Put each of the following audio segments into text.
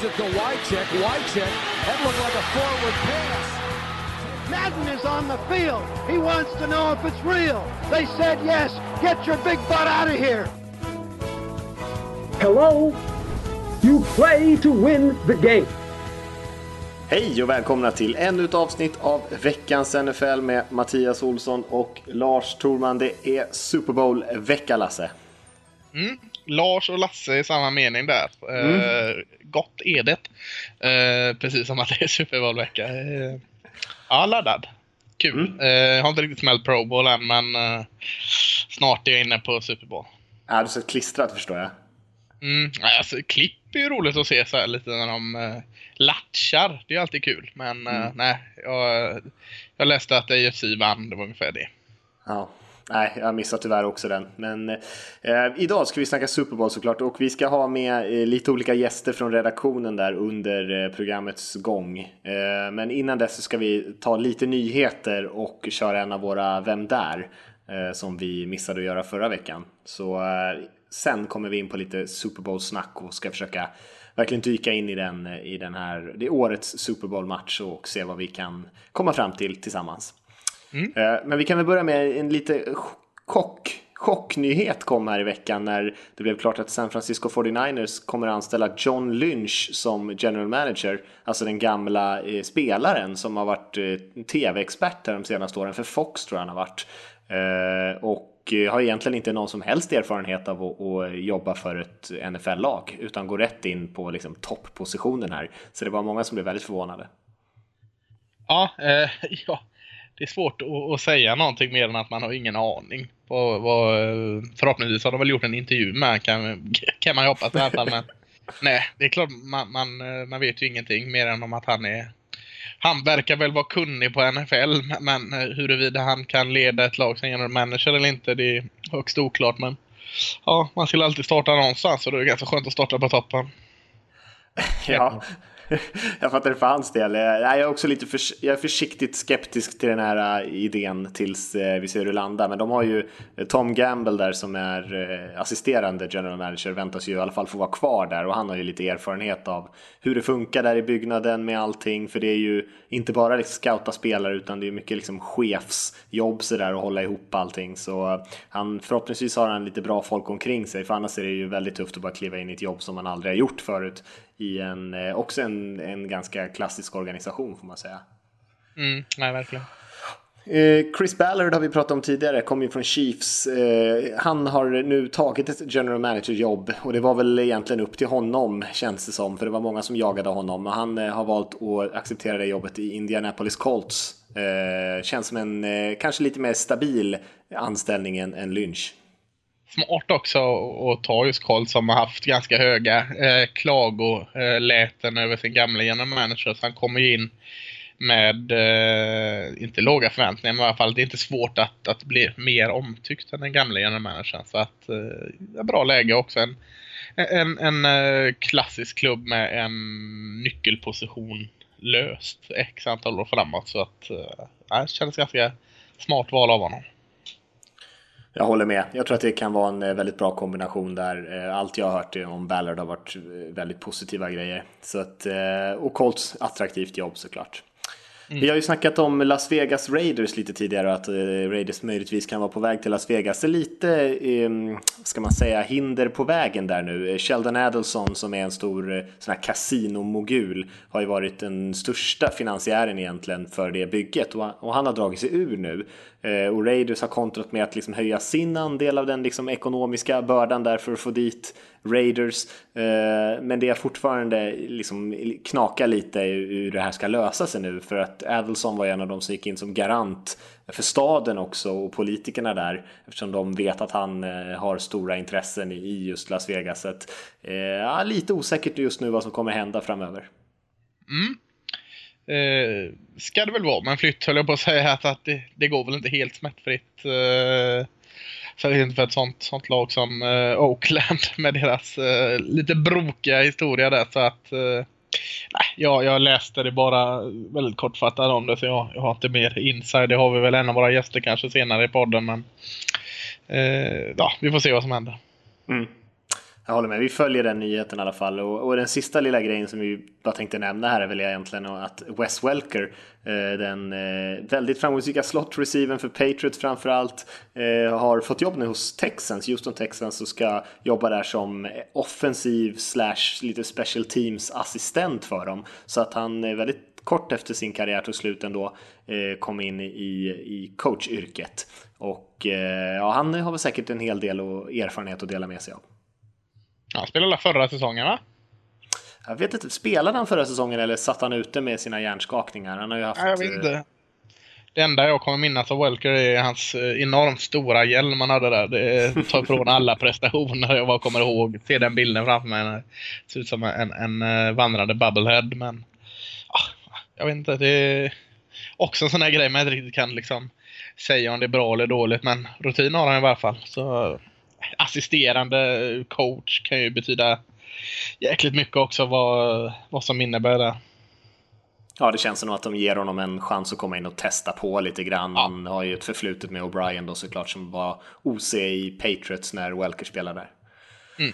Gives it to Wycheck. Wycheck. That looked like a forward pass. Madden is on the field. He wants to know if it's real. They said yes. Get your big butt out of here. Hello? You play to win the game. Hej och välkomna till ännu ett avsnitt av veckans NFL med Mattias Olsson och Lars Torman. Det är Super Bowl-vecka, Lasse. Mm. Lars och Lasse i samma mening där. Mm. Eh, gott är det. Eh, precis som att det är Super Bowl-vecka. Eh, ja, laddad. Kul. Mm. Eh, jag har inte riktigt smält Pro Bowl än, men eh, snart är jag inne på Super Bowl. Ja, du så klistrat förstår jag. Mm, alltså, klipp är ju roligt att se så här lite när de uh, latchar. Det är alltid kul. Men uh, nej, jag, jag läste att AFC vann. Det var ungefär det. Ja. Nej, jag missade tyvärr också den. Men eh, idag ska vi snacka Super Bowl såklart och vi ska ha med eh, lite olika gäster från redaktionen där under eh, programmets gång. Eh, men innan dess så ska vi ta lite nyheter och köra en av våra Vem där? Eh, som vi missade att göra förra veckan. Så eh, sen kommer vi in på lite Super Bowl-snack och ska försöka verkligen dyka in i den, eh, i den här, det är årets Super Bowl-match och se vad vi kan komma fram till tillsammans. Mm. Eh, men vi kan väl börja med en lite chock, chocknyhet kom här i veckan när det blev klart att San Francisco 49ers kommer att anställa John Lynch som general manager, alltså den gamla eh, spelaren som har varit eh, tv-expert de senaste åren för Fox tror jag han har varit. och har egentligen inte någon som helst erfarenhet av att, att jobba för ett NFL-lag utan går rätt in på liksom toppositionen här. Så det var många som blev väldigt förvånade. Ja, eh, ja det är svårt att, att, säga någonting mer än att man har ingen aning. På, vad, förhoppningsvis har de väl gjort en intervju med kan, kan man ju hoppas i alla fall. Men nej, det är klart man, man, man vet ju ingenting mer än om att han är han verkar väl vara kunnig på NFL, men huruvida han kan leda ett lag som general manager eller inte, det är högst oklart. Men ja, man skulle alltid starta någonstans och det är ganska skönt att starta på toppen. Ja, jag fattar det för hans del. Eh, jag är också lite för, jag är försiktigt skeptisk till den här eh, idén tills eh, vi ser hur det landar. Men de har ju Tom Gamble där som är assisterande general manager väntas ju i alla fall få vara kvar där och han har ju lite erfarenhet av hur det funkar där i byggnaden med allting. För det är ju inte bara liksom scouta spelare utan det är mycket liksom chefsjobb sådär och hålla ihop allting. Så han, förhoppningsvis har han lite bra folk omkring sig för annars är det ju väldigt tufft att bara kliva in i ett jobb som man aldrig har gjort förut i en, eh, också en, en ganska klassisk organisation får man säga. Mm, nej, verkligen. Eh, Chris Ballard har vi pratat om tidigare, kom ju från Chiefs. Eh, han har nu tagit ett general manager-jobb och det var väl egentligen upp till honom känns det som, för det var många som jagade honom. Men han har valt att acceptera det jobbet i Indianapolis Colts. Känns som en kanske lite mer stabil anställning än Lynch smart också att ta just Karl som har haft ganska höga eh, klagoläten eh, över sin gamla general manager. Så han kommer ju in med, eh, inte låga förväntningar, men i alla fall det är inte svårt att, att bli mer omtyckt än den gamla general managern. Så att, eh, bra läge också. En, en, en eh, klassisk klubb med en nyckelposition löst x antal år framåt. Så att, eh, det kändes ganska smart val av honom. Jag håller med. Jag tror att det kan vara en eh, väldigt bra kombination där. Eh, allt jag har hört om Ballard har varit eh, väldigt positiva grejer. Så att, och Colts attraktivt jobb såklart. Mm. Vi har ju snackat om Las Vegas Raiders lite tidigare att eh, Raiders möjligtvis kan vara på väg till Las Vegas. Det är lite, ehm, ska man säga, hinder på vägen där nu. Eh, Sheldon Adelson som är en stor eh, sån här kasinomogul har ju varit den största finansiären egentligen för det bygget och han har dragit sig ur nu. Och Raiders har kontrat med att liksom höja sin andel av den liksom ekonomiska bördan där för att få dit Raiders. Eh, men det är fortfarande liksom knakar lite hur det här ska lösa sig nu för att Adelson var en av de som gick in som garant för staden också och politikerna där eftersom de vet att han eh, har stora intressen i just Las Vegas. Så att, eh, ja, lite osäkert just nu vad som kommer hända framöver. Mm. Eh, ska det väl vara, men flytt höll jag på att säga att, att det, det går väl inte helt smärtfritt. Eh, Särskilt för ett sånt, sånt lag som eh, Oakland med deras eh, lite brokiga historia där. Så att, eh, nej, jag, jag läste det bara väldigt kortfattat om det så jag, jag har inte mer inside. Det har vi väl en av våra gäster kanske senare i podden. Men eh, ja, vi får se vad som händer. Mm. Jag håller med, vi följer den nyheten i alla fall. Och, och den sista lilla grejen som vi bara tänkte nämna här är väl egentligen att Wes Welker, eh, den eh, väldigt framgångsrika slot för Patriots framförallt, eh, har fått jobb nu hos Texans, Houston Texans och ska jobba där som offensiv slash lite special teams assistent för dem. Så att han är väldigt kort efter sin karriär tog slut ändå kom in i, i coachyrket. Och ja, han har väl säkert en hel del erfarenhet att dela med sig av. Han spelade förra säsongen va? Jag vet inte, spelade han förra säsongen eller satt han ute med sina hjärnskakningar? Han har ju haft... jag vet inte. Det enda jag kommer minnas av Welker är hans eh, enormt stora hjälm han hade där. Det tar ifrån alla prestationer jag bara kommer ihåg. Se den bilden framför mig. Det ser ut som en, en eh, vandrande bubblehead. Men ah, jag vet inte. Det är också en sån här grej man inte riktigt kan liksom säga om det är bra eller dåligt. Men rutin har han i alla fall. Så assisterande coach kan ju betyda jäkligt mycket också vad, vad som innebär det. Ja, det känns som att de ger honom en chans att komma in och testa på lite grann. Ja. Han har ju ett förflutet med O'Brien då såklart som var OC i Patriots när Welker spelade där. Mm.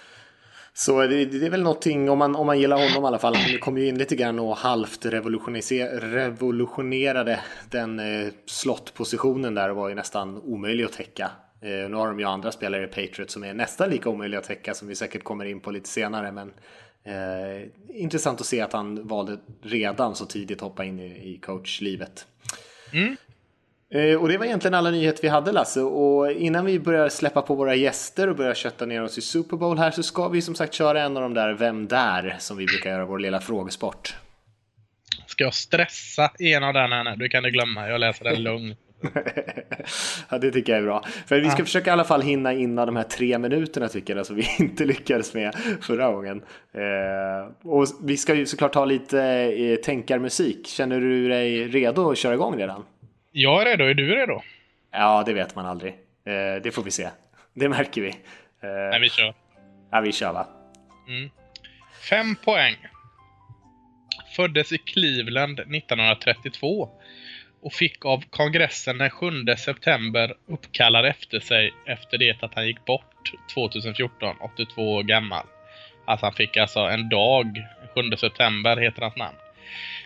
Så det, det, är väl någonting, om man, om man gillar honom i alla fall, han kom ju in lite grann och halvt revolutionerade den eh, slottpositionen där och var ju nästan omöjlig att täcka. Eh, nu har de ju andra spelare i Patriots som är nästan lika omöjliga att täcka som vi säkert kommer in på lite senare. Men eh, intressant att se att han valde redan så tidigt hoppa in i, i coachlivet. Mm. Eh, och det var egentligen alla nyheter vi hade Lasse. Och innan vi börjar släppa på våra gäster och börjar kötta ner oss i Super Bowl här så ska vi som sagt köra en av de där Vem där? som vi brukar göra vår lilla frågesport. Ska jag stressa en av den här nu? Du kan du glömma, jag läser den lugnt. ja, det tycker jag är bra. För vi ska ja. försöka i alla fall hinna innan de här tre minuterna tycker jag, som vi inte lyckades med förra gången. Eh, och vi ska ju såklart ha lite eh, tänkarmusik. Känner du dig redo att köra igång redan? Jag är redo, är du redo? Ja, det vet man aldrig. Eh, det får vi se. Det märker vi. Eh, Nej, vi kör. Ja, vi kör va? Mm. Fem poäng. Föddes i Cleveland 1932 och fick av kongressen den 7 september uppkallad efter sig efter det att han gick bort 2014, 82 år gammal. Alltså han fick alltså en dag, 7 september heter hans namn.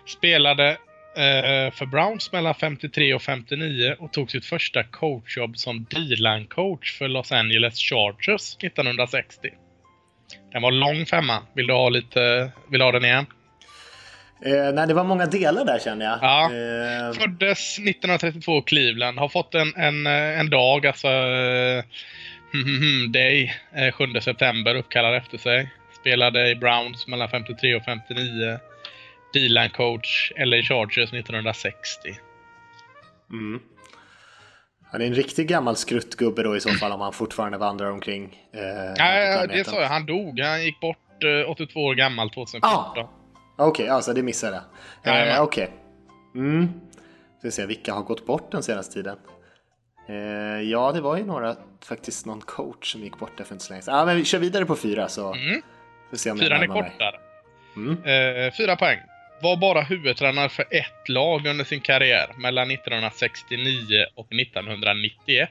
Spelade eh, för Browns mellan 53 och 59 och tog sitt första coachjobb som D-line coach för Los Angeles Chargers 1960. Den var lång femma. Vill du ha lite, vill du ha den igen? Eh, nej, det var många delar där känner jag. Ja. Eh... Föddes 1932 i Cleveland. Har fått en, en, en dag, alltså eh, Day, eh, 7 september uppkallad efter sig. Spelade i Browns mellan 53 och 59. D-line coach, LA Chargers 1960. Mm. Han är en riktig gammal skruttgubbe då i så fall om han fortfarande vandrar omkring. Eh, ja, det sa jag. Han dog. Han gick bort eh, 82 år gammal 2014. Ah. Okej, okay, alltså det missade jag. Eh, Okej. Okay. Mm. Ska se, vilka har gått bort den senaste tiden? Eh, ja, det var ju några, faktiskt någon coach som gick bort där för inte så länge sedan. Ja, men vi kör vidare på fyra så mm. får se om Fyran är kortare. Mm. Eh, fyra poäng. Var bara huvudtränare för ett lag under sin karriär mellan 1969 och 1991.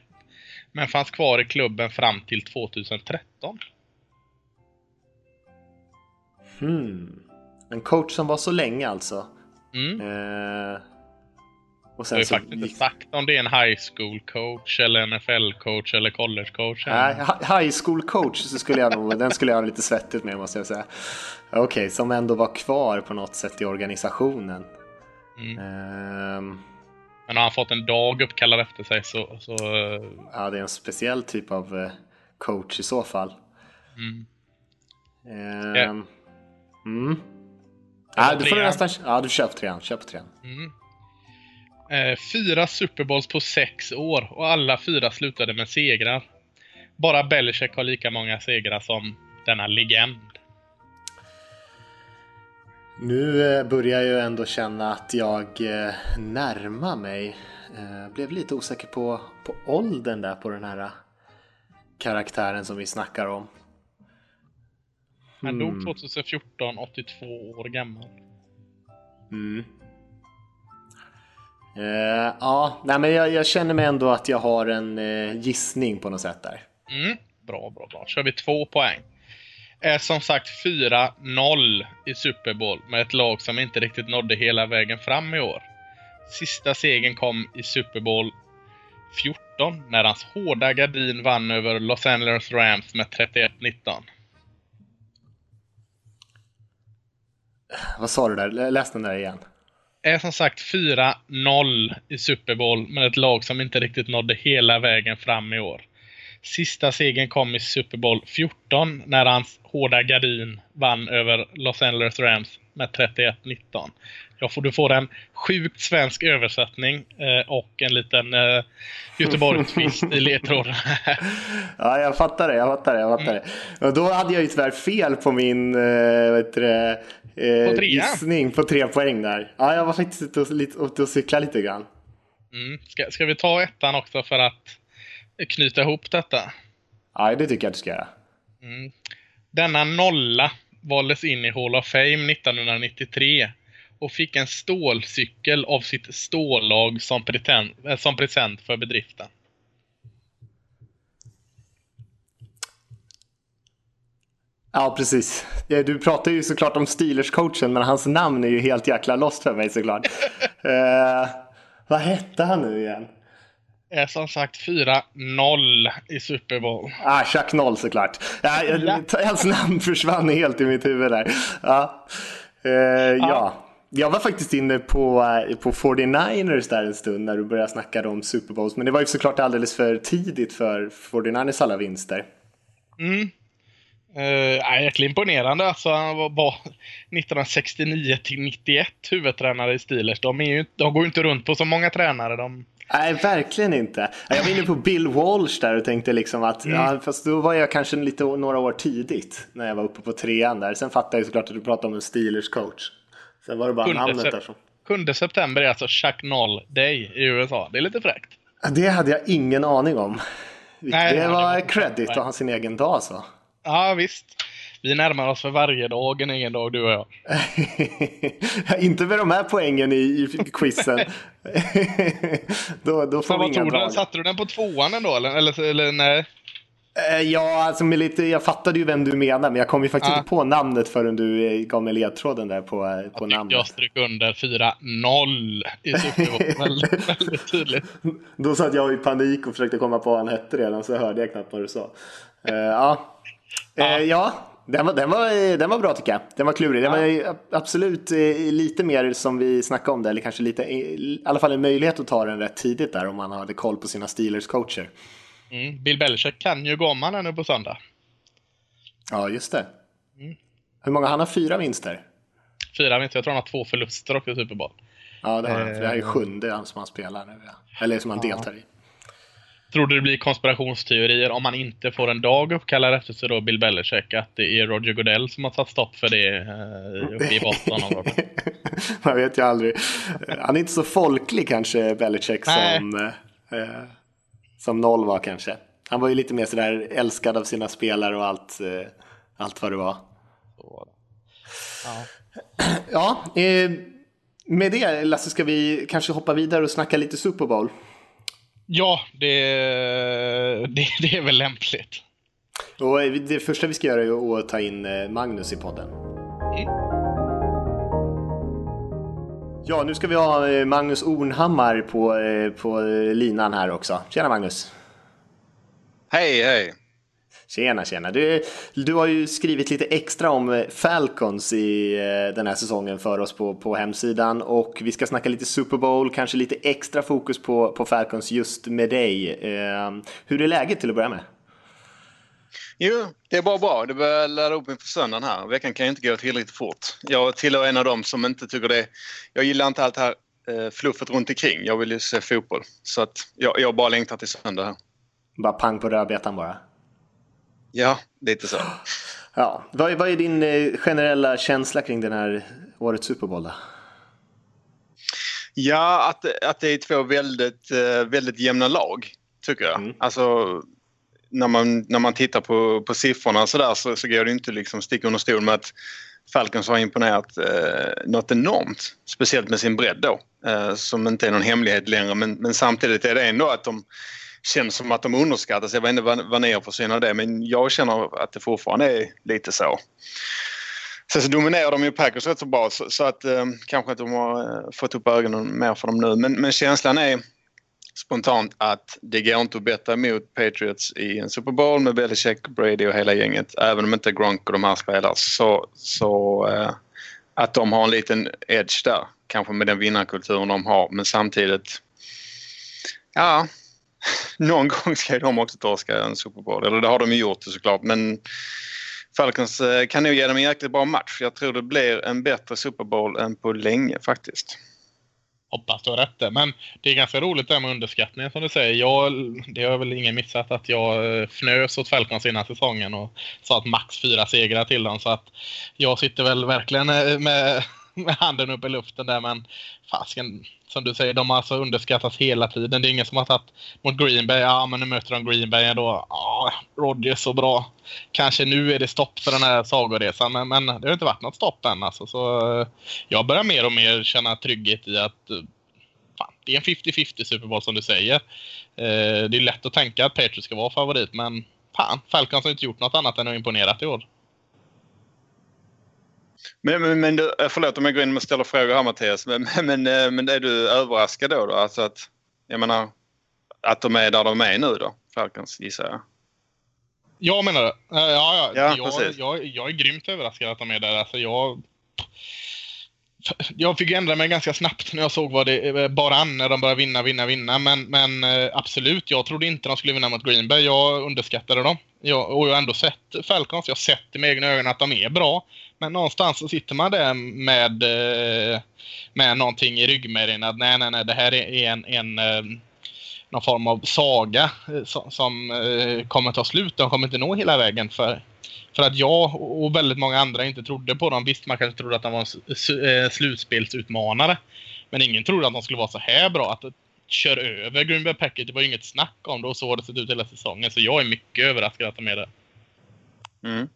Men fanns kvar i klubben fram till 2013. Hmm. En coach som var så länge alltså. Mm. Eh, och sen jag har ju faktiskt inte sagt om det är en high school coach eller NFL coach eller college coach. Nej, high school coach så skulle jag nog, den skulle jag ha lite svettigt med måste jag säga. Okej, okay, som ändå var kvar på något sätt i organisationen. Mm. Eh, men har han fått en dag uppkallad efter sig så, så... Ja, det är en speciell typ av eh, coach i så fall. Mm. Eh, yeah. mm. Ja, du får nästan... Ja, du på trean. Kör på trean. Mm. Eh, fyra Super Bowls på sex år och alla fyra slutade med segrar. Bara Belichick har lika många segrar som denna legend. Nu eh, börjar jag ändå känna att jag eh, närmar mig. Eh, blev lite osäker på, på åldern där på den här karaktären som vi snackar om. Han dog 2014, 82 år gammal. Mm. Uh, ja, nej, men jag, jag, känner mig ändå att jag har en uh, gissning på något sätt där. Mm. Bra, bra, bra. kör vi två poäng. är som sagt 4-0 i Super Bowl med ett lag som inte riktigt nådde hela vägen fram i år. Sista segern kom i Super Bowl 14 när hans hårda gardin vann över Los Angeles Rams med 31-19. Vad sa du där? Läs den där igen. Är som sagt 4-0 i Super Bowl med ett lag som inte riktigt nådde hela vägen fram i år. Sista segern kom i Super Bowl 14 när hans hårda gardin vann över Los Angeles Rams med 31-19. Jag får, du får en sjukt svensk översättning eh, och en liten eh, Göteborgstvist i ledtråden. ja, jag fattar det. Jag fattar det. Jag fattar mm. det. Och då hade jag ju tyvärr fel på min eh, det, eh, på gissning på tre poäng där. Ja, jag var faktiskt ute och, lite, ute och cykla lite grann. Mm. Ska, ska vi ta ettan också för att knyta ihop detta? Ja, det tycker jag att du ska göra. Mm. Denna nolla valdes in i Hall of Fame 1993 och fick en stålcykel av sitt stållag som, present, eh, som present för bedriften. Ja, precis. Du pratar ju såklart om Steelers-coachen, men hans namn är ju helt jäkla lost för mig såklart. uh, vad hette han nu igen? Är som sagt 4-0 i Super Bowl. Ah, Chuck Noll såklart. Ja, Hans namn försvann helt i mitt huvud där. Ja. Uh, ja. ja. Jag var faktiskt inne på, eh, på 49ers där en stund när du började snacka om Super Bowls. Men det var ju såklart alldeles för tidigt för 49ers alla vinster. Mm. Uh, jäkligt imponerande. Alltså, han var, var 1969 till 91 huvudtränare i Steelers. De, ju, de går ju inte runt på så många tränare. De... Nej, verkligen inte. Jag var inne på Bill Walsh där och tänkte liksom att, mm. ja, fast då var jag kanske lite några år tidigt när jag var uppe på trean där. Sen fattade jag såklart att du pratade om en Steelers coach. Sen var det bara namnet där som... 7 september är alltså Chuck Noll Day i USA. Det är lite fräckt. Det hade jag ingen aning om. Nej, det var det credit att ha sin egen dag så. Ja, visst. Vi närmar oss för varje dag en egen dag, du och jag. Inte med de här poängen i, i quizen. då, då får vi inga bra. Satte du den på tvåan ändå, eller, eller, eller nej? Eh, ja, alltså med lite, jag fattade ju vem du menar, men jag kom ju faktiskt ja. inte på namnet förrän du eh, gav mig ledtråden där på, eh, på jag namnet. Jag strök under 4-0 i väldigt, väldigt tydligt. Då satt jag i panik och försökte komma på vad han hette redan, så hörde jag knappt vad du sa. Uh, ja. Uh, ja. Den var, den, var, den var bra tycker jag. Den var klurig. Den ja. var absolut lite mer som vi snackade om det, eller kanske lite, i alla fall en möjlighet att ta den rätt tidigt där om man hade koll på sina Steelers coacher. Mm. Bill Belichick kan ju gå om han nu på söndag. Ja, just det. Mm. Hur många? Han har fyra vinster. Fyra vinster. Jag tror han har två förluster också i Super Bowl. Ja, det har han. För det här är eh, sjunde som han spelar nu. Eller som han ja. deltar i. Tror du det blir konspirationsteorier om man inte får en dag uppkallad efter sig då Bill Belichick att det är Roger Goodell som har satt stopp för det eh, uppe i Boston? man vet ju aldrig. Han är inte så folklig kanske Belichick Nej. som... Eh, som noll var kanske. Han var ju lite mer sådär älskad av sina spelare och allt, eh, allt vad det var. Ja, ja eh, med det Lasse ska vi kanske hoppa vidare och snacka lite Super Bowl. Ja, det, det, det är väl lämpligt. Och det första vi ska göra är att ta in eh, Magnus i podden. Ja, nu ska vi ha eh, Magnus Ornhammar på, eh, på linan här också. Tjena Magnus! Hej, hej! Tjena, tjena! Du, du har ju skrivit lite extra om eh, Falcons i den här säsongen för oss på, på hemsidan och vi ska snacka lite Super Bowl, kanske lite extra fokus på, på Falcons just med dig. hur är läget till att börja med? Jo, det är bara bra. Det börjar ladda upp inför söndagen här. Veckan kan ju inte gå tillräckligt fort. Jag tillhör en av dem som inte tycker det. Jag gillar inte allt det här eh, fluffet runt omkring. Jag vill ju se fotboll. Så att jag, jag bara längtar till söndag här. Bara pang på rödbetan bara? Ja, lite så. Ja, vad, vad är din eh, generella känsla kring den här årets Super Bowl då? Ja, att, att det är två väldigt, eh, väldigt jämna lag, tycker jag. Mm. Alltså, när man, när man tittar på, på siffrorna så, där, så, så går det inte liksom sticka under stol med att Falcons har imponerat eh, något enormt. Speciellt med sin bredd då, eh, som inte är någon hemlighet längre. Men, men samtidigt är det ändå att de, känns som att de underskattas. Jag vet inte vad, vad ni har för syn av det men jag känner att det fortfarande är lite så. Sen så dominerar de ju Packers rätt så bra så, så att eh, kanske att de har eh, fått upp ögonen mer för dem nu. Men, men känslan är spontant att det går inte att betta mot Patriots i en Super Bowl med Belichick, Brady och hela gänget. Även om inte Gronk och de här spelar så, så eh, att de har en liten edge där. Kanske med den vinnarkulturen de har men samtidigt ja, någon gång ska de också torska en Super Bowl. Eller det har de ju gjort såklart men Falcons eh, kan nog ge dem en jäkligt bra match. Jag tror det blir en bättre Super Bowl än på länge faktiskt. Hoppas du har rätt där. Men det är ganska roligt det här med underskattningen som du säger. Jag, det har väl ingen missat att jag eh, fnös åt Falcons innan säsongen och sa att max fyra segrar till dem. Så att jag sitter väl verkligen eh, med med handen upp i luften där men fasken, som du säger, de har alltså underskattats hela tiden. Det är ingen som har tagit mot Green Bay. Ja, men nu möter de Green Bay då. Ja, Rodgers så bra. Kanske nu är det stopp för den här sagoresan, men, men det har inte varit något stopp än alltså. Så eh, jag börjar mer och mer känna trygghet i att eh, fan, det är en 50-50 Super Bowl som du säger. Eh, det är lätt att tänka att Patriots ska vara favorit, men fan, Falcons har inte gjort något annat än att imponerat i år. Men, men, men du, eh, förlåt om jag går in och ställer frågor här Mattias. Men, men, eh, men är du överraskad då? då? Alltså att, jag menar, att de är där de är nu då? Falcons gissar jag. Jag menar det? Ja, ja. ja jag, jag, jag, är grymt överraskad att de är där. Alltså jag, jag fick ändra mig ganska snabbt när jag såg vad det bara an när de började vinna, vinna, vinna. Men, men eh, absolut, jag trodde inte de skulle vinna mot Green Bay. Jag underskattade dem. Jag, och jag har ändå sett Falcons. Jag har sett i med egna ögon att de är bra. Men någonstans så sitter man där med, eh, med någonting i ryggmärgen. Att nej, nej, nej, det här är en, en eh, någon form av saga eh, som, som kommer ta slut. De kommer inte nå hela vägen. För för att jag och väldigt många andra inte trodde på dem. Visst, man kanske trodde att de var en slutspelsutmanare. Men ingen trodde att de skulle vara så här bra. Att kör över Green Bay Packers, det var ju inget snack om det och så har det sett ut hela säsongen. Så jag är mycket överraskad att de är det. Mm.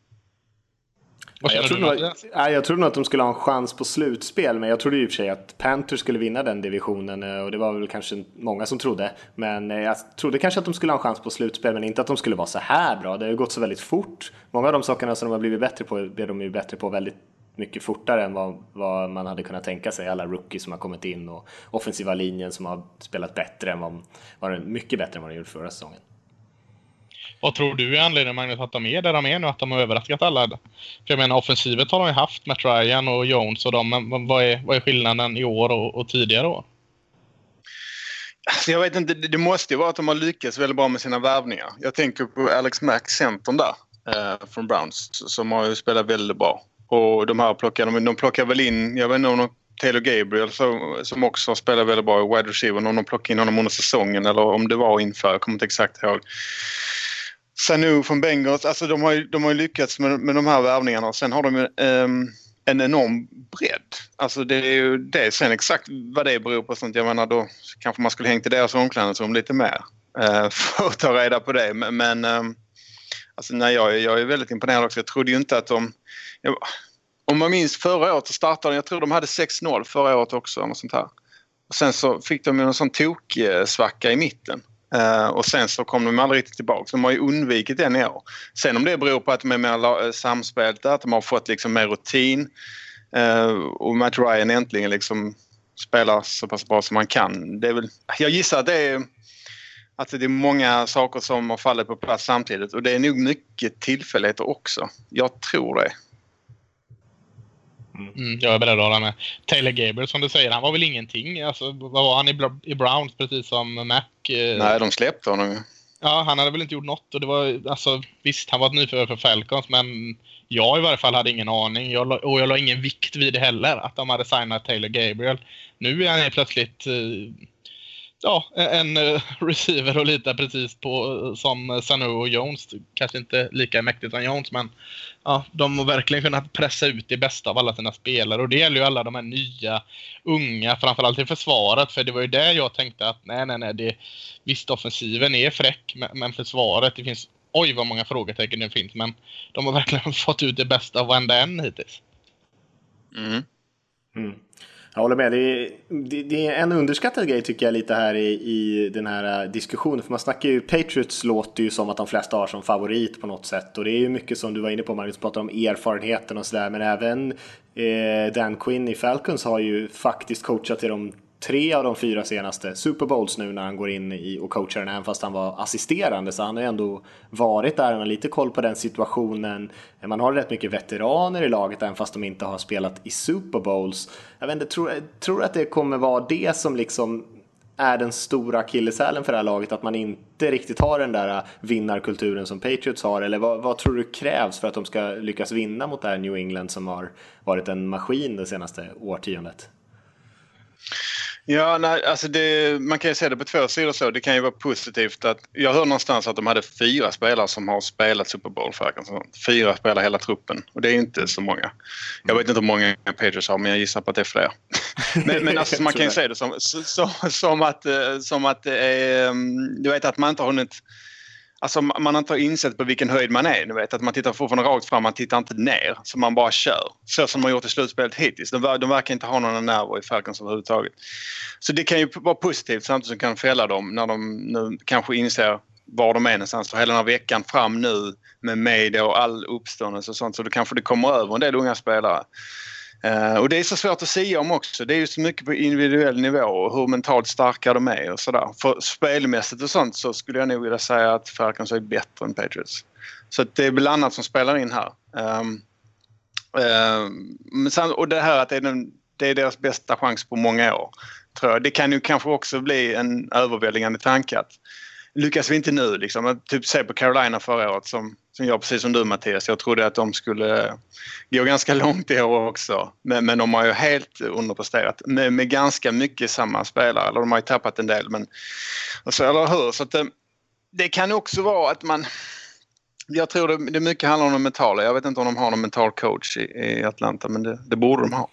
Ja, jag, trodde nog, ja, jag trodde nog att de skulle ha en chans på slutspel, men jag trodde i och för sig att Panthers skulle vinna den divisionen eh, och det var väl kanske många som trodde. Men eh, jag trodde kanske att de skulle ha en chans på slutspel, men inte att de skulle vara så här bra. Det har ju gått så väldigt fort. Många av de sakerna som de har blivit bättre på blev de ju bättre på väldigt mycket fortare än vad, vad, man hade kunnat tänka sig. Alla rookies som har kommit in och offensiva linjen som har spelat bättre än vad, var mycket bättre än vad de gjorde förra säsongen. Vad tror du är anledningen Magnus att de är där de är nu? Att de har överraskat alla? För jag menar offensivet har de ju haft med Ryan och Jones och dem. Men vad är, vad är skillnaden i år och, och tidigare år? Alltså jag vet inte, det måste ju vara att de har lyckats väldigt bra med sina värvningar. Jag tänker på Alex Mack, centern där, eh, från Browns, som har ju spelat väldigt bra. Och de här plockar, de, de plockar väl in, jag vet inte om de Taylor Gabriel som, som också spelat väldigt bra i wide receiver. Om de plockade in honom under säsongen eller om det var inför. Jag kommer inte exakt ihåg. Sanu från Bengals, alltså de har ju, de har ju lyckats med, med de här värvningarna sen har de ju um, en enorm bredd. Alltså det är ju det. Sen exakt vad det beror på sånt, jag menar då kanske man skulle hängt i deras omklädningsrum lite mer uh, för att ta reda på det. Men, men um, alltså nej, jag, jag är väldigt imponerad också. Jag trodde ju inte att de... Jag, om man minns förra året så startade de, jag tror de hade 6-0 förra året också. Något sånt här. Och sen så fick de ju en sån toksvacka eh, i mitten. Eh, och sen så kom de aldrig riktigt tillbaka. De har ju undvikit den i år. Sen om det beror på att de är mer eh, samspelta, att de har fått liksom mer rutin eh, och Matt Ryan äntligen liksom spelar så pass bra som han kan. Det är väl, jag gissar att det är, att det är många saker som har fallit på plats samtidigt och det är nog mycket tillfälligheter också. Jag tror det. Mm, jag är beredd att hålla med. Taylor Gabriel som du säger, han var väl ingenting. Alltså, vad var han i, i Browns precis som Mac? Eh... Nej, de släppte honom ju. Ja, han hade väl inte gjort något. Och det var, alltså, visst, han var ett nyförvärv för Falcons, men jag i varje fall hade ingen aning. Jag, och jag la ingen vikt vid det heller, att de hade signat Taylor Gabriel. Nu är han plötsligt eh, ja, en uh, receiver att lita precis på uh, som Sanu och Jones. Kanske inte lika mäktigt som Jones, men ja, de har verkligen kunnat pressa ut det bästa av alla sina spelare. Och det gäller ju alla de här nya, unga, framförallt i försvaret. För det var ju där jag tänkte att nej, nej, nej. Det, visst, offensiven är fräck, men, men försvaret, det finns oj vad många frågetecken det finns. Men de har verkligen fått ut det bästa av varenda en hittills. Mm. Mm. Jag håller med. Det är, det, det är, en underskattad grej tycker jag lite här i, i den här äh, diskussionen. För man snackar ju, Patriots låter ju som att de flesta har som favorit på något sätt. Och det är ju mycket som du var inne på Magnus, pratar om erfarenheten och sådär. Men även eh, Dan Quinn i Falcons har ju faktiskt coachat till de tre av de fyra senaste Super Bowls nu när han går in i och coachar den, även fast han var assisterande. Så han har ju ändå varit där, han har lite koll på den situationen. Man har rätt mycket veteraner i laget, även fast de inte har spelat i Super Bowls. Jag vet inte, tror, tror att det kommer vara det som liksom är den stora akilleshälen för det här laget, att man inte riktigt har den där vinnarkulturen som Patriots har? Eller vad, vad, tror du krävs för att de ska lyckas vinna mot det här New England som har varit en maskin det senaste årtiondet? Ja, nej, alltså det, man kan ju se det på två sidor så. Det kan ju vara positivt att jag hörde någonstans att de hade fyra spelare som har spelat Super Bowl för Fyra spelar hela truppen och det är inte så många. Jag vet inte hur många Patriots har men jag gissar på att det är fler. Men, men alltså, man kan ju se det som, som, som att, eh, som att det är, mm, du vet att man inte har hunnit Alltså man har inte insett på vilken höjd man är. Ni vet, att man tittar fortfarande rakt fram, man tittar inte ner. Så man bara kör. Så som man gjort i slutspelet hittills. De, de verkar inte ha några nerver i Falcons överhuvudtaget. Så det kan ju vara positivt samtidigt som kan fälla dem när de nu kanske inser var de är någonstans. För hela den här veckan fram nu med media och all uppståndelse och sånt så då kanske det kommer över en del unga spelare. Uh, och det är så svårt att säga om också. Det är ju så mycket på individuell nivå och hur mentalt starka de är och sådär. För spelmässigt och sånt så skulle jag nog vilja säga att Falcons är bättre än Patriots. Så det är väl annat som spelar in här. Um, um, och det här att det är, den, det är deras bästa chans på många år. Tror jag. Det kan ju kanske också bli en överväldigande tanke att lyckas vi inte nu liksom. Typ se på Carolina förra året som, som jag precis som du Mattias. Jag trodde att de skulle gå ganska långt i år också. Men, men de har ju helt underpresterat med, med ganska mycket samma spelare. Eller de har ju tappat en del men alltså, eller hur? Så att det, det kan också vara att man jag tror det, det mycket handlar om det mentala. Jag vet inte om de har någon mental coach i, i Atlanta men det, det borde de ha.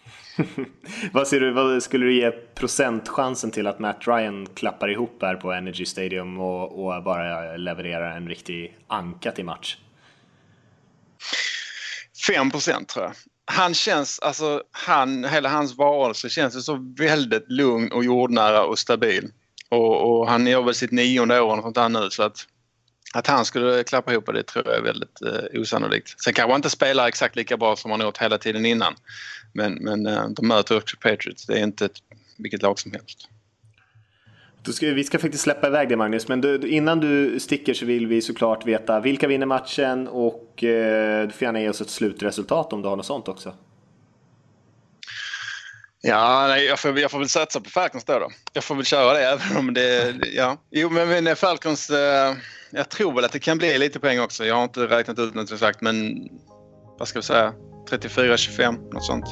vad, ser du, vad skulle du ge procentchansen till att Matt Ryan klappar ihop här på Energy Stadium och, och bara levererar en riktig anka till match? 5 procent tror jag. Han känns, alltså han, hela hans varelse känns så väldigt lugn och jordnära och stabil. Och, och han gör väl sitt nionde år och sånt där nu så att att han skulle klappa ihop det tror jag är väldigt eh, osannolikt. Sen kanske han inte spelar exakt lika bra som han gjort hela tiden innan. Men, men eh, de möter också Patriots. Det är inte ett, vilket lag som helst. Ska, vi ska faktiskt släppa iväg det Magnus, men du, innan du sticker så vill vi såklart veta vilka vinner matchen och eh, du får gärna ge oss ett slutresultat om du har något sånt också. Ja, nej, jag, får, jag får väl satsa på Falcons då, då. Jag får väl köra det även om det... Ja. Jo, men, men eh, Falcons... Eh, jag tror väl att det kan bli lite poäng också. Jag har inte räknat ut något exakt men vad ska vi säga? 34-25, något sånt.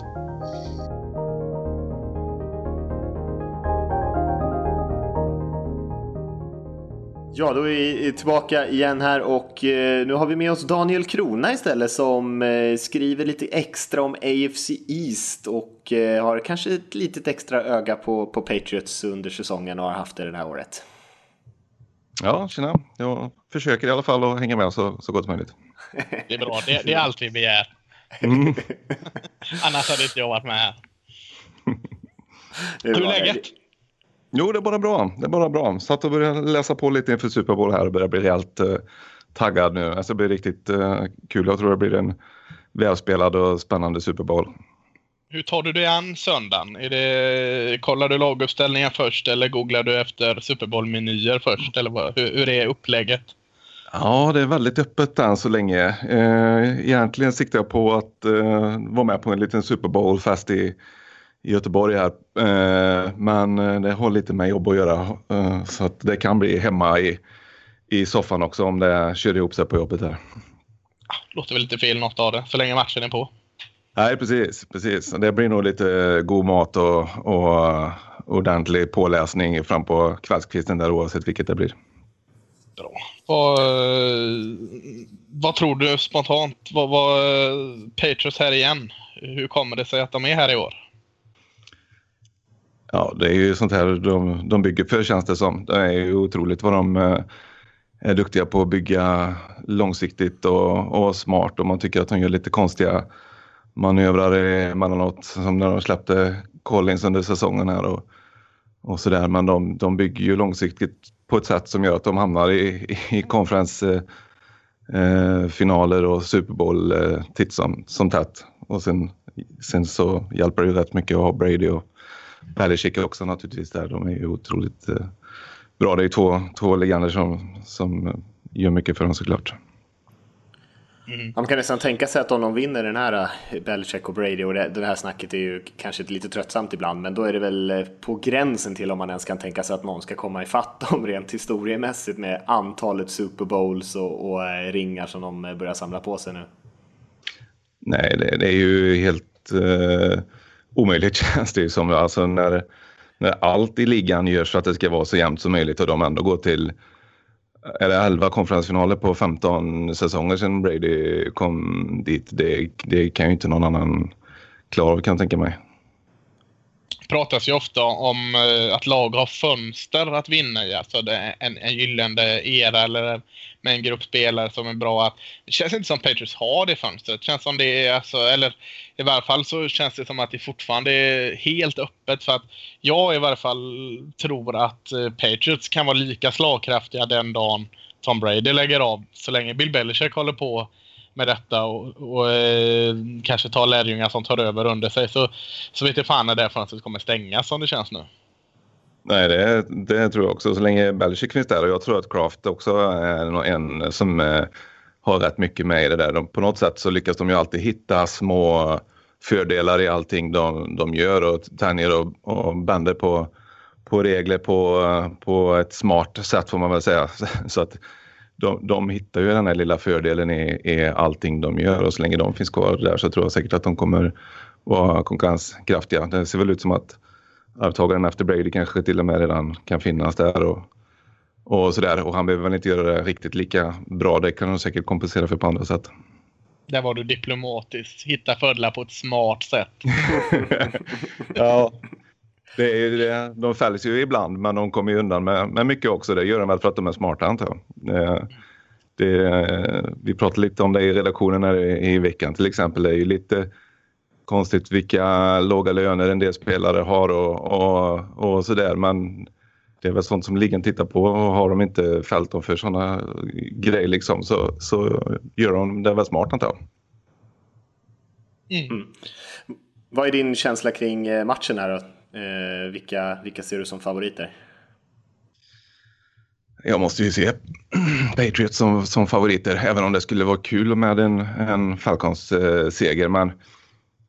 Ja, då är vi tillbaka igen här och eh, nu har vi med oss Daniel Krona istället som eh, skriver lite extra om AFC East och eh, har kanske ett litet extra öga på, på Patriots under säsongen och har haft det det här året. Ja, tjena. Jag försöker i alla fall att hänga med så, så gott som möjligt. Det är bra. Det, det är allt vi begär. Mm. Annars hade inte jag varit med här. Hur är läget? Jo, det är bara bra. Det är bara bra. Satt och började läsa på lite inför Super Bowl här och börjar bli helt uh, taggad nu. Alltså, det blir riktigt uh, kul. Jag tror det blir en välspelad och spännande Super Bowl. Hur tar du dig an söndagen? Är det, kollar du laguppställningar först eller googlar du efter Super Bowl-menyer först? Eller vad, hur, hur är upplägget? Ja, det är väldigt öppet än så länge. Eh, egentligen siktar jag på att eh, vara med på en liten Super Bowl-fest i, i Göteborg här. Eh, men det har lite med jobb att göra så att det kan bli hemma i, i soffan också om det kör ihop sig på jobbet här. Låter väl lite fel något av det, så länge matchen är på. Nej, precis. precis. Det blir nog lite god mat och, och ordentlig påläsning fram på kvällskvisten där oavsett vilket det blir. Bra. Vad, vad tror du spontant? Vad, vad, Patriots här igen. Hur kommer det sig att de är här i år? Ja, det är ju sånt här de, de bygger för känns det som. Det är ju otroligt vad de eh, är duktiga på att bygga långsiktigt och, och smart och man tycker att de gör lite konstiga manövrar emellanåt som när de släppte Collins under säsongen här och, och sådär. Men de, de bygger ju långsiktigt på ett sätt som gör att de hamnar i, i konferensfinaler eh, eh och Super Bowl eh, titt som, som tätt. Och sen, sen så hjälper det ju rätt mycket att ha Brady och Belichick också naturligtvis där. De är ju otroligt eh, bra. Det är två, två legender som, som gör mycket för dem såklart. Mm. Man kan nästan tänka sig att om de vinner den här eh, Belichick och Brady och det, det här snacket är ju kanske lite tröttsamt ibland men då är det väl eh, på gränsen till om man ens kan tänka sig att någon ska komma ifatt dem rent historiemässigt med antalet Super Bowls och, och eh, ringar som de börjar samla på sig nu. Nej, det, det är ju helt uh, omöjligt känns det ju som. Alltså när, när allt i ligan görs för att det ska vara så jämnt som möjligt och de ändå går till är det 11 konferensfinaler på 15 säsonger sedan Brady kom dit. Det, det kan ju inte någon annan klara av kan jag tänka mig. Det pratas ju ofta om eh, att lag har fönster att vinna i. Alltså det är en, en gyllene era eller med en grupp spelare som är bra. att... Det känns inte som Patriots har det fönstret. Det känns som det är, alltså, eller i varje fall så känns det som att det fortfarande är helt öppet. För att jag i varje fall tror att eh, Patriots kan vara lika slagkraftiga den dagen Tom Brady lägger av. Så länge Bill Belichick håller på med detta och, och eh, kanske tar lärjungar som tar över under sig. Så, så vet jag fan när det fönstret kommer stängas som det känns nu. Nej, det, det tror jag också. Så länge Belichick finns där och jag tror att Kraft också är en som eh, har rätt mycket med i det där. De, på något sätt så lyckas de ju alltid hitta små fördelar i allting de, de gör och tänjer och, och bänder på, på regler på, på ett smart sätt får man väl säga. Så att de, de hittar ju den här lilla fördelen i, i allting de gör och så länge de finns kvar där så tror jag säkert att de kommer vara konkurrenskraftiga. Det ser väl ut som att arvtagaren efter Brady kanske till och med redan kan finnas där och, och sådär. Och han behöver väl inte göra det riktigt lika bra. Det kan han säkert kompensera för på andra sätt. Där var du diplomatisk. Hitta fördelar på ett smart sätt. ja, det är, det, de fälls ju ibland men de kommer ju undan med, med mycket också. Det gör de väl för att de är smarta antar jag. Det, det, vi pratade lite om det i redaktionen här i, i veckan till exempel. Det är ju lite konstigt vilka låga löner en del spelare har och, och, och sådär. Men det är väl sånt som ligan tittar på och har de inte fällt dem för sådana grejer liksom så, så gör de det väl smart antar jag. Mm. Mm. Vad är din känsla kring eh, matchen här då? Eh, vilka, vilka ser du som favoriter? Jag måste ju se Patriots som, som favoriter, även om det skulle vara kul med en, en Falcons eh, seger. Men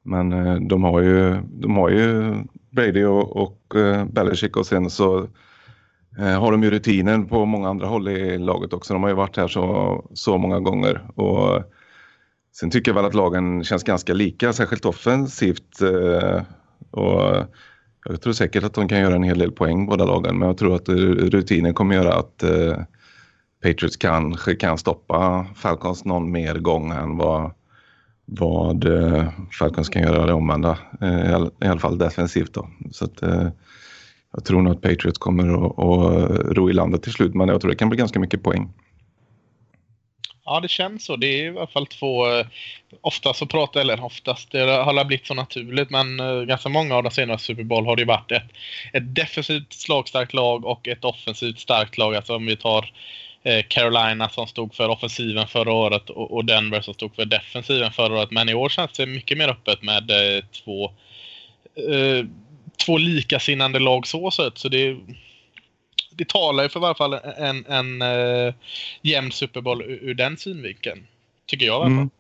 men eh, de har ju, de har ju Brady och, och eh, Belichick och sen så eh, har de ju rutinen på många andra håll i laget också. De har ju varit här så, så många gånger. Och sen tycker jag väl att lagen känns ganska lika, särskilt offensivt. Och jag tror säkert att de kan göra en hel del poäng båda lagen men jag tror att rutinen kommer göra att Patriots kanske kan stoppa Falcons någon mer gång än vad vad eh, Falcons kan göra det omvända. Eh, I alla fall defensivt då. Så att, eh, jag tror nog att Patriots kommer att, att ro i landet till slut men jag tror det kan bli ganska mycket poäng. Ja, det känns så. Det är i alla fall två... oftast så pratar, eller oftast, det har blivit så naturligt, men ganska många av de senaste Super Bowl har det ju varit ett, ett defensivt slagstarkt lag och ett offensivt starkt lag. Alltså om vi tar Eh, Carolina som stod för offensiven förra året och Denver som stod för defensiven förra året. Men i år känns det mycket mer öppet med eh, två, eh, två likasinnande lag så sett. Så det, det talar ju för i alla fall en, en jämn Super Bowl ur, den synvinkeln. Tycker jag i alla fall. Mm.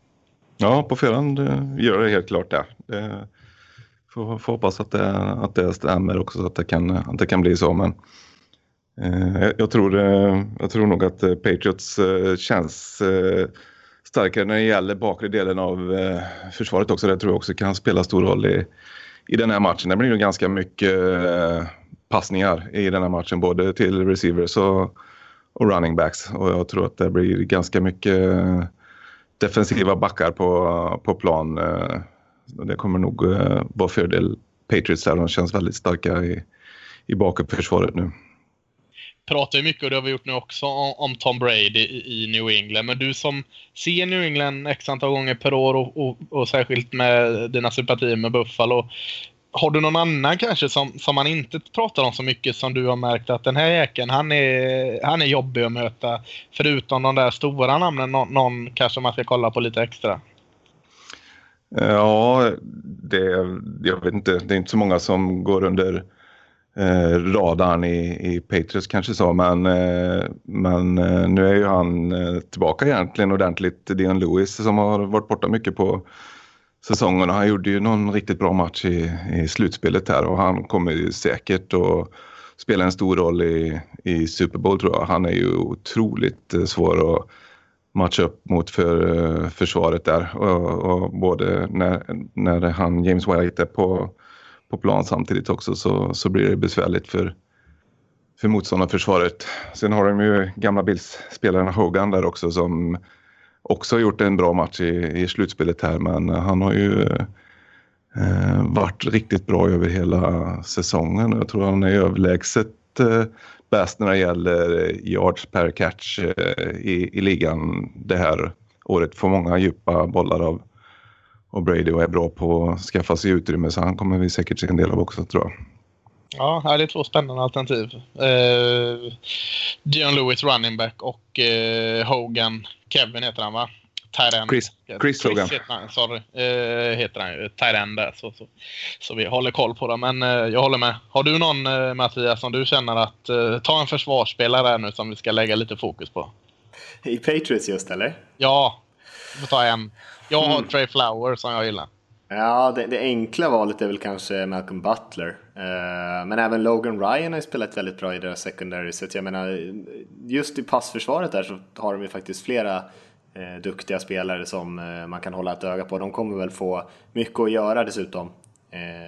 Ja, på förhand gör det helt klart det. det får, får hoppas att det, att det stämmer också så att det kan, att det kan bli så. Men Eh, jag tror, eh, jag tror nog att eh, Patriots känns starkare när det gäller bakre delen av försvaret också. Det tror jag också kan spela stor roll i, i den här matchen. Det blir nog ganska mycket passningar i den här matchen, både till receivers och, och running backs. Och jag tror att det blir ganska mycket defensiva backar på, på plan. Det kommer nog vara fördel Patriots där. De känns väldigt starka i, i bakåtförsvaret nu pratar ju mycket, och det har vi gjort nu också, om Tom Brady i, New England. Men du som ser New England x antal gånger per år och, och, och särskilt med dina sympatier med Buffalo. har du någon annan kanske som, som man inte pratar om så mycket som du har märkt att den här jäkeln han är, han är jobbig att möta? Förutom de där stora namnen, någon, någon kanske man ska kolla på lite extra? Ja, det, jag vet inte. Det är inte så många som går under eh, radarn i, i Patriots kanske så. Men, eh, men eh, nu är ju han eh, tillbaka egentligen ordentligt. Dion Lewis som har varit borta mycket på säsongen. Han gjorde ju någon riktigt bra match i, i slutspelet här och han kommer ju säkert att spela en stor roll i, i Super Bowl tror jag. Han är ju otroligt eh, svår att matcha upp mot för eh, försvaret där. Och, och, både när, när han, James White är på, på plan samtidigt också så, så blir det besvärligt för, för motståndarförsvaret. Sen har de ju gamla Bills-spelaren Hogan där också som också har gjort en bra match i, i slutspelet här men han har ju eh, varit riktigt bra över hela säsongen. Jag tror han är överlägset eh, bäst när det gäller yards per catch eh, i, i ligan det här året. Får många djupa bollar av och Brady och är bra på att skaffa sig utrymme så han kommer vi säkert se en del av också tror jag. Ja, det är två spännande alternativ. Eh, Dion Lewis running back och eh, Hogan, Kevin heter han va? Tyren. Chris, Chris, Chris Hogan. Heter han, sorry, eh, heter han ju. Tyren där. Så, så, så vi håller koll på dem. Men eh, jag håller med. Har du någon eh, Mattias som du känner att eh, ta en försvarsspelare här nu som vi ska lägga lite fokus på? I Patriots just eller? Ja, får ta en. Jag har mm. Trey Flower som jag gillar. Ja, det, det, enkla valet är väl kanske Malcolm Butler. Uh, men även Logan Ryan har ju spelat väldigt bra i deras secondary. Så jag menar, just i passförsvaret där så har de ju faktiskt flera uh, duktiga spelare som uh, man kan hålla ett öga på. De kommer väl få mycket att göra dessutom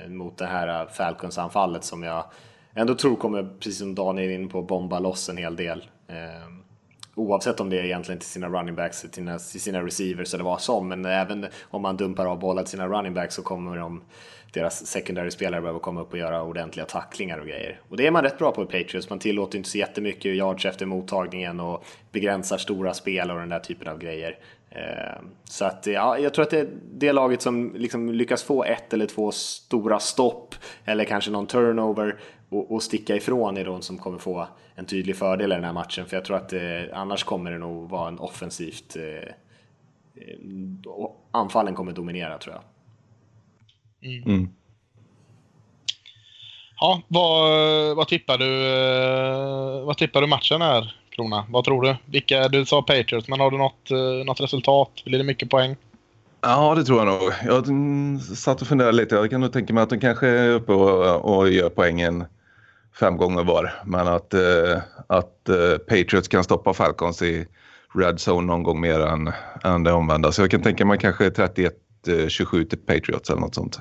mot det här Falcons-anfallet som jag ändå tror kommer, precis som Daniel är inne på, bomba loss en hel del oavsett om det är egentligen till sina running backs, till sina, till sina receivers eller vad som, men även om man dumpar av bollar till sina running backs så kommer de, deras secondary-spelare behöva komma upp och göra ordentliga tacklingar och grejer. Och det är man rätt bra på i Patriots, man tillåter inte så jättemycket yards efter mottagningen och begränsar stora spel och den där typen av grejer. Ehm, så att ja, jag tror att det är det laget som liksom lyckas få ett eller två stora stopp eller kanske någon turnover och, och sticka ifrån är de som kommer få en tydlig fördel i den här matchen. För jag tror att eh, annars kommer det nog vara en offensivt... Eh, eh anfallen kommer dominera tror jag. Mm. Mm. Ja, vad, vad, tippar du, eh, vad tippar du matchen här, Krona? Vad tror du? Vilka, du sa Patriots, men har du något, eh, något resultat? Blir det mycket poäng? Ja, det tror jag nog. Jag satt och funderade lite. Jag kan nog tänka mig att de kanske är uppe och, och gör poängen fem gånger var. Men att, eh, att eh, Patriots kan stoppa Falcons i Red Zone någon gång mer än, än det omvända. Så jag kan tänka mig kanske 31-27 eh, till Patriots eller något sånt.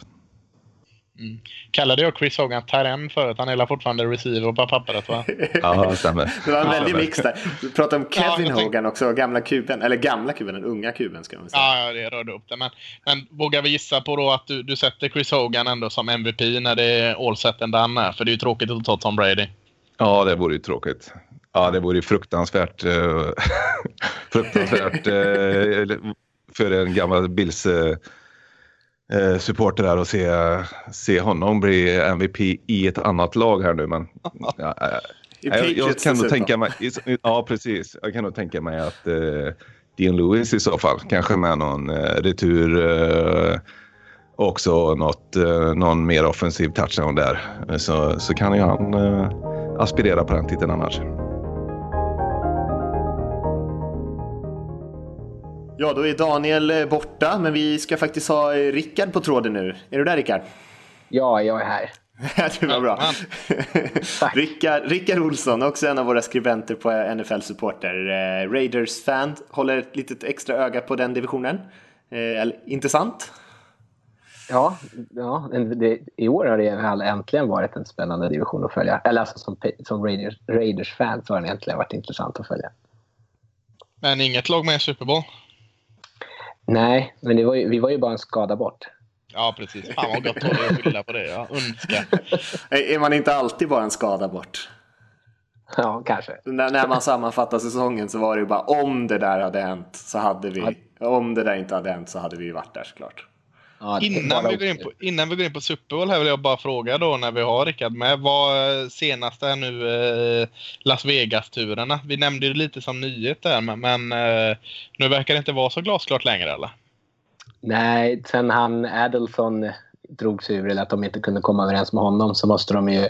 Mm. Kallade jag Chris Hogan Tyren förut? Han är fortfarande receiver på pappret va? ja, det stämmer. Det var en väldig mix där. Du pratade om Kevin ja, Hogan också, gamla kuben. Eller gamla kuben, den unga kuben ska man säga. Ja, det rörde upp det. Men, men vågar vi gissa på då att du, du sätter Chris Hogan ändå som MVP när det är all set and done För det är ju tråkigt att ta Tom Brady. Ja, det vore ju tråkigt. Ja, det vore ju fruktansvärt, uh, fruktansvärt uh, för en gammal Bills uh, eh, supporter där och se, se honom bli MVP i ett annat lag här nu. Men, ja, äh, jag, jag, kan nog tänka mig, ja precis, jag kan nog tänka mig att eh, Dean Lewis i så fall, kanske med någon eh, retur eh, också något, eh, någon mer offensiv touchdown där. Så, så kan ju han eh, aspirera på den titeln annars. Ja, då är Daniel eh, borta, men vi ska faktiskt ha eh, Rickard på tråden nu. Är du där Rickard? Ja, jag är här. det var bra. Rickard, Rickard Olsson, också en av våra skribenter på NFL Supporter. Eh, Raiders-fan, håller ett litet extra öga på den divisionen. Eh, intressant? Ja, ja det, i år har det äntligen varit en spännande division att följa. Eller alltså som, som Raiders, Raiders-fan så har den äntligen varit intressant att följa. Men inget lag med i Super Bowl? Nej, men var ju, vi var ju bara en skada bort. Ja, precis. Fan vad gott att skylla på det. Ja. Önska. Är man inte alltid bara en skada bort? Ja, kanske. När, när man sammanfattar säsongen så var det ju bara om det där hade hänt så hade vi. Om det där inte hade hänt så hade vi varit där såklart. Ja, det Innan vi, går in på, innan vi går in på Super Bowl här vill jag bara fråga då när vi har Rickard med. Vad eh, senaste är nu eh, Las Vegas-turerna? Vi nämnde ju lite som nyhet där men, men eh, nu verkar det inte vara så glasklart längre eller? Nej, sen han Adelson drog sig ur eller att de inte kunde komma överens med honom så måste de ju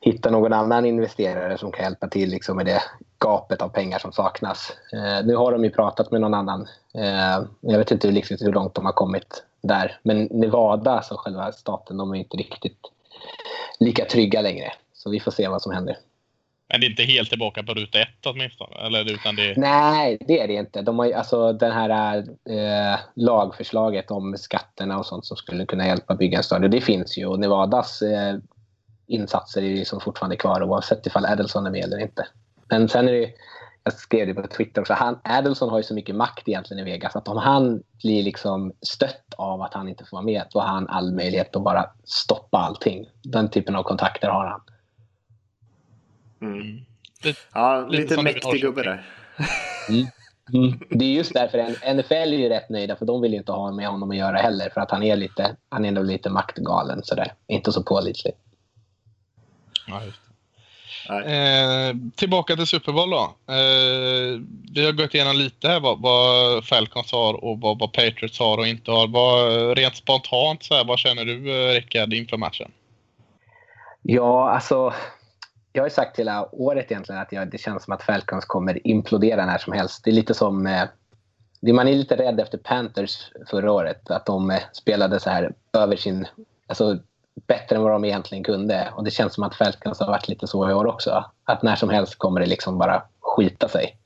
hitta någon annan investerare som kan hjälpa till liksom, med det gapet av pengar som saknas. Eh, nu har de ju pratat med någon annan. Eh, jag vet inte riktigt hur långt de har kommit där. Men Nevada, som själva staten, de är inte riktigt lika trygga längre. Så vi får se vad som händer. Men det är inte helt tillbaka på ruta ett åtminstone? Eller utan det... Nej, det är det inte. De har ju, alltså, det här eh, lagförslaget om skatterna och sånt som skulle kunna hjälpa bygga en stadion, det finns ju. Och Nevadas eh, insatser är liksom fortfarande kvar oavsett ifall Adelson är med eller inte. Men sen är det jag skrev det på Twitter också, han, Adelson har ju så mycket makt egentligen i Vegas att om han blir liksom stött av att han inte får vara med, då har han all möjlighet att bara stoppa allting. Den typen av kontakter har han. Mm. Lite- Ja, lite lite mäktig gubbe där. Mm. Det är just därför en- NFL är ju rätt nöjda för de vill ju inte ha med honom att göra heller för att han är lite, han är ändå lite maktgalen sådär. Inte så pålitlig. Ja, just. Eh, tillbaka till Super Bowl då. Eh, vi har gått igenom lite här vad, vad Falcons har och vad, vad Patriots har och inte har. Vad, rent spontant, så här, vad känner du eh, Rickard inför matchen? Ja, alltså. Jag har sagt hela året egentligen att jag, det känns som att Falcons kommer implodera när som helst. Det är lite som... Eh, det- man är lite rädd efter Panthers förra året. Att de eh, spelade så här över sin... Alltså bättre än vad de egentligen kunde. Och det känns som att Falcons har varit lite så i år också. Att när som helst kommer det liksom bara skita sig.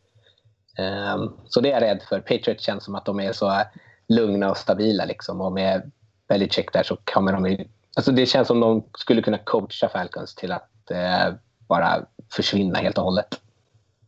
Um, så det är jag rädd för. Patriots känns som att de är så lugna och stabila. Liksom. Och med Belichick där så kommer de ju... Alltså det känns som de skulle kunna coacha Falcons till att eh, bara försvinna helt och hållet.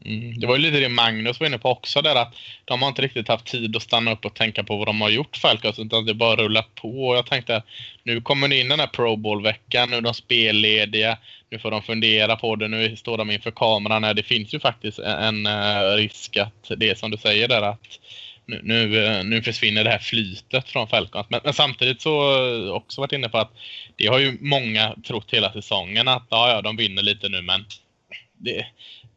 Mm. Det var ju lite det Magnus var inne på också där att de har inte riktigt haft tid att stanna upp och tänka på vad de har gjort Falcons utan det bara rullat på. Och jag tänkte nu kommer det in den här Pro Bowl-veckan, nu är de spellediga, nu får de fundera på det, nu står de inför kameran. här. Det finns ju faktiskt en, eh, risk att det är som du säger där att nu, nu, eh, nu försvinner det här flytet från Falcons. Men, men samtidigt så eh, också varit inne på att det har ju många trott hela säsongen att ja, ja, de vinner lite nu men det,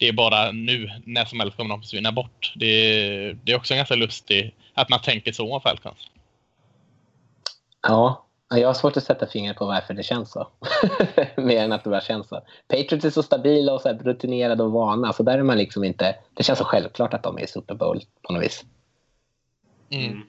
det är bara nu, när som helst kommer de försvinna bort. Det, det är också ganska lustigt att man tänker så om Falcons. Ja, jag har svårt att sätta fingret på varför det känns så. Mer än att det bara känns så. Patriots är så stabila och så här rutinerade och vana. Så där är man liksom inte... Det känns så självklart att de är i Super Bowl på något vis. Mm.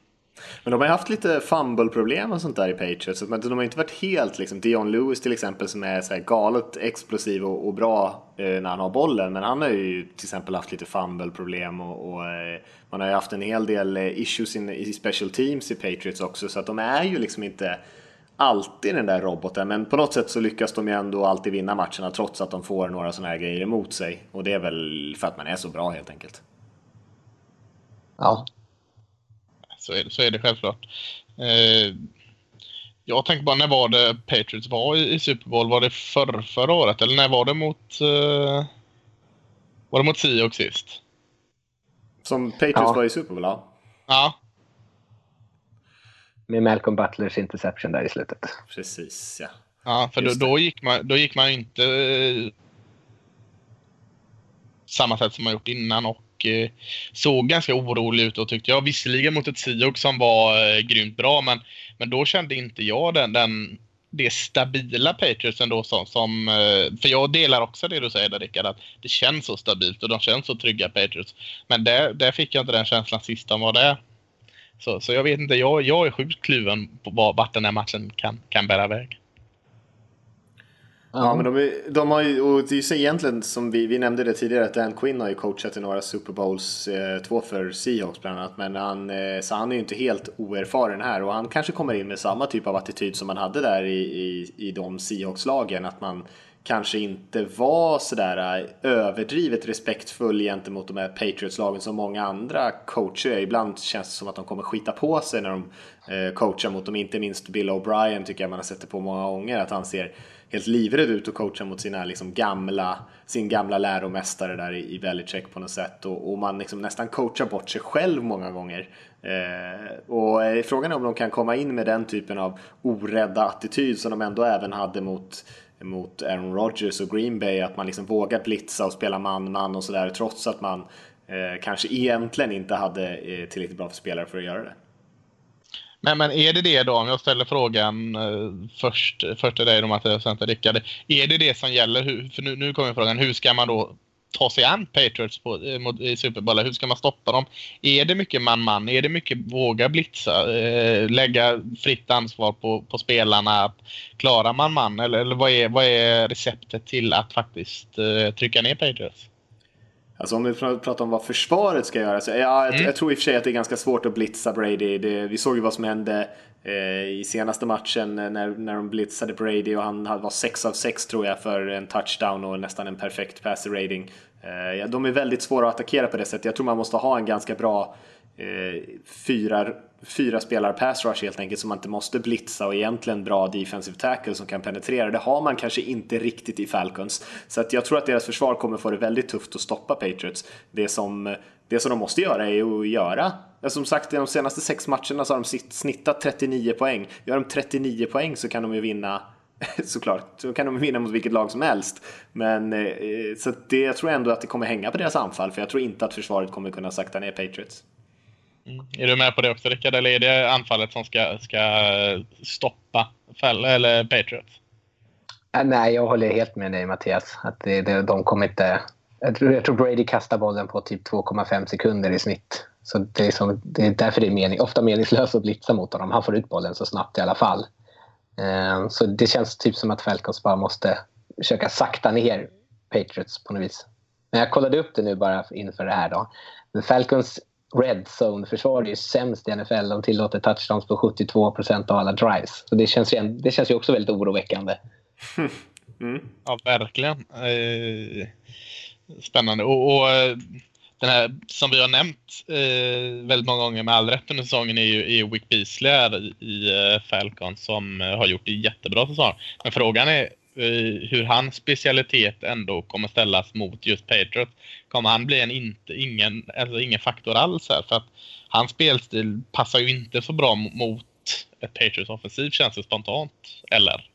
Men de har ju haft lite fumble-problem och sånt där i Patriots. Men de har inte varit helt liksom. Dion Lewis till exempel som är så här galet explosiv och, och bra eh, när han har bollen. Men han har ju till exempel haft lite fumble-problem och, och eh, man har ju haft en hel del eh, issues in, i special teams i Patriots också. Så att de är ju liksom inte alltid den där roboten. Men på något sätt så lyckas de ju ändå alltid vinna matcherna trots att de får några sådana här grejer emot sig. Och det är väl för att man är så bra helt enkelt. Ja. Så, är det, så är det självklart. Eh, jag tänker bara, när var det Patriots var i, i Super Bowl? Var det förr, förra året? Eller när var det mot... Eh, var det mot Seahawks sist? Som Patriots Ja. var i Super Bowl, ja. Ja, Med Malcolm Butlers interception där i slutet. Precis, ja. Ja, för då, då, gick man, då gick man inte eh, samma sätt som man gjort innan och Eh, såg ganska orolig ut och tyckte jag. Visserligen mot ett SIOK som var eh, grymt bra, men, men då kände inte jag den, den det stabila Patriots ändå som, som eh, för jag delar också det du säger där Rickard, att det känns så stabilt och de känns så trygga Patriots. Men där, där fick jag inte den känslan sist de var där. Så, så jag vet inte, jag, jag är sjukt kluven på vart den här matchen kan, kan bära väg. Ja, men de, är, de har ju, och det är ju så egentligen som vi, vi nämnde det tidigare att Dan Quinn har ju coachat i några Super Bowls, eh, två för Seahawks bland annat, men han, eh, så han är ju inte helt oerfaren här och han kanske kommer in med samma typ av attityd som man hade där i, i, i de Seahawks-lagen, att man kanske inte var sådär eh, överdrivet respektfull gentemot de här Patriots-lagen som många andra coacher är. Ibland känns det som att de kommer skita på sig när de eh, coachar mot dem, inte minst Bill O'Brien tycker jag man har sett det på många gånger, att han ser helt livrädd ut och coachar mot sina liksom gamla, sin gamla läromästare där i, i Belichick på något sätt och, och man liksom nästan coachar bort sig själv många gånger. Eh, och eh, frågan är om de kan komma in med den typen av orädda attityd som de ändå även hade mot mot Aaron Rodgers och Green Bay, att man liksom vågar blitza och spela man-man och sådär trots att man eh, kanske egentligen inte hade eh, tillräckligt bra för spelare för att göra det. Men, men är det det då, om jag ställer frågan eh, först, först till dig då Mattias och sen till Rickard. Är det det som gäller? Hur, för nu, nu kommer frågan, hur ska man då ta sig an Patriots på, eh, mot, i Super Bowl? Hur ska man stoppa dem? Är det mycket man-man? Är det mycket våga blitza? Eh, lägga fritt ansvar på, på spelarna? Klara man-man? Eller, eller vad, är, vad är receptet till att faktiskt eh, trycka ner Patriots? Alltså om vi pratar om vad försvaret ska göra. Så, ja, jag, mm. jag tror i och för sig att det är ganska svårt att blitza Brady. Det, vi såg ju vad som hände eh, i senaste matchen när, när de blitzade Brady och han var 6 av 6 tror jag för en touchdown och nästan en perfekt passer rating. Eh, de är väldigt svåra att attackera på det sättet. Jag tror man måste ha en ganska bra Eh, fyra, fyra spelare pass rush helt enkelt som man inte måste blitza och egentligen bra defensive tackle som kan penetrera. Det har man kanske inte riktigt i Falcons. Så att jag tror att deras försvar kommer få det väldigt tufft att stoppa Patriots. Det som, det som de måste göra är att göra som sagt, i de senaste sex matcherna så har de snittat 39 poäng. Gör de 39 poäng så kan de ju vinna såklart, så kan de vinna mot vilket lag som helst. Men eh, så det, jag tror ändå att det kommer hänga på deras anfall, för jag tror inte att försvaret kommer kunna sakta ner Patriots. Mm. Är du med på det också Rickard, eller är det anfallet som ska, ska stoppa Fell, eller Patriots? Äh, nej, jag håller helt med dig Mattias. Att det, det, de kommer inte... Jag tror, jag tror Brady kastar bollen på typ 2,5 sekunder i snitt. Så det är, som, det är därför det är mening, ofta meningslöst att blitza mot honom. Han får ut bollen så snabbt i alla fall. Eh, så det känns typ som att Falcons bara måste försöka sakta ner Patriots på något vis. Men jag kollade upp det nu bara inför det här. Då. Falcons red zone-försvar är ju sämst i NFL. De tillåter touchdowns på 72 procent av alla drives. Så det känns, ju, det känns ju också väldigt oroväckande. Mm. Ja, verkligen. Eh, spännande. Och, och, eh, den här som vi har nämnt eh, väldigt många gånger med all rätt under säsongen är ju är Wick Beasley här i eh, Falcon som eh, har gjort det jättebra säsong. Men frågan är Eh, hur hans specialitet ändå kommer ställas mot just Patriots. Kommer han bli en inte, ingen, alltså ingen faktor alls här? För att hans spelstil passar ju inte så bra mot ett Patriots offensiv känns det spontant. Eller?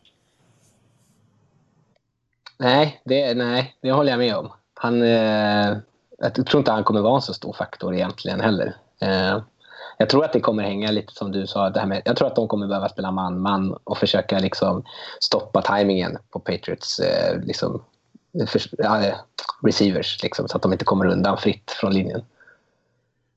Nej, det, nej, det håller jag med om. Han, eh, jag tror inte han kommer vara en så stor faktor egentligen heller. Eh, jag tror att det kommer hänga lite som du sa. Det här med, jag tror att de kommer behöva spela man-man och försöka liksom stoppa tajmingen på Patriots eh, liksom, för, ja, receivers liksom, så att de inte kommer undan fritt från linjen.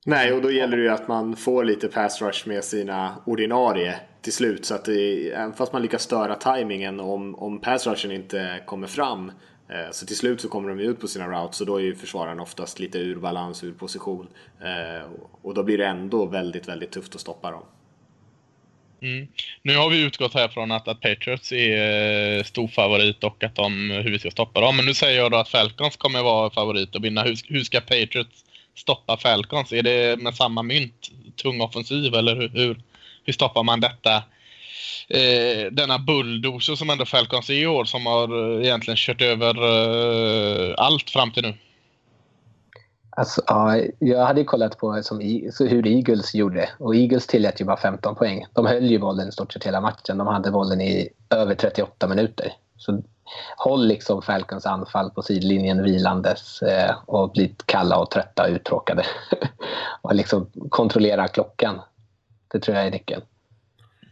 Nej, och då gäller det ju att man får lite pass rush med sina ordinarie till slut. Så att det, även fast man lyckas störa tajmingen om, om pass rushen inte kommer fram Eh, Eh, så till slut så kommer de ut på sina routes och då är ju försvararen oftast lite ur balans, ur position. Eh, och då blir det ändå väldigt, väldigt tufft att stoppa dem. Mm. Nu har vi utgått här från att, att Patriots är eh, stor favorit och att de, hur vi ska stoppa dem. Men nu säger jag då att Falcons kommer vara favorit och vinna. Hur, hur ska Patriots stoppa Falcons? Är det med samma mynt? Tung offensiv eller hur, hur, hur stoppar man detta? Eh, denna bulldozer som ändå Falcons är i år som har eh, egentligen kört över eh, allt fram till nu. Alltså, ja, jag hade kollat på som, hur Eagles gjorde och Eagles tillät ju bara 15 poäng. De höll ju bollen i stort sett hela matchen. De hade bollen i över 38 minuter. Så håll liksom Falcons anfall på sidlinjen vilandes eh, och bli kalla och trötta och uttråkade. och liksom kontrollera klockan. Det tror jag är nyckeln.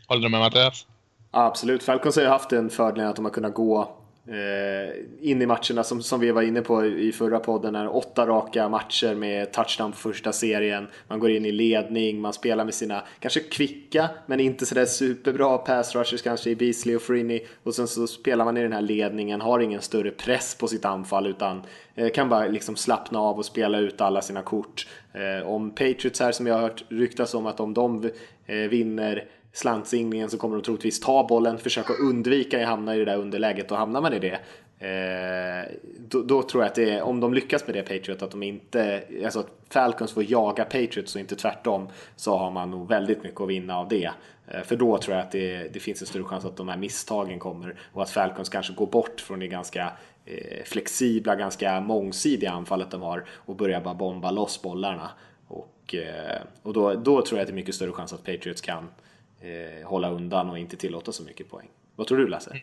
Håller du med Mattias? Ja, absolut. Falcons har ju haft den fördelen att de har kunnat gå eh, in i matcherna som, som vi var inne på i förra podden. Är åtta raka matcher med touchdown på första serien. Man går in i ledning, man spelar med sina kanske kvicka men inte sådär superbra pass rushers kanske i Beasley och Frini. Och sen så spelar man i den här ledningen, har ingen större press på sitt anfall utan eh, kan bara liksom slappna av och spela ut alla sina kort. Eh, om Patriots här som jag har hört ryktas om att om de eh, vinner slantsinglingen så kommer de troligtvis ta bollen, försöka undvika att hamna i det där underläget och hamnar man i det Eh, då, då, tror jag att det är, om de lyckas med det Patriot, att de inte, alltså att Falcons får jaga Patriots och inte tvärtom, så har man nog väldigt mycket att vinna av det. Eh, för då tror jag att det, det, finns en större chans att de här misstagen kommer och att Falcons kanske går bort från det ganska eh, flexibla, ganska mångsidiga anfallet de har och börjar bara bomba loss bollarna. Och, eh, och då, då tror jag att det är mycket större chans att Patriots kan eh, hålla undan och inte tillåta så mycket poäng. Vad tror du Lasse? Mm.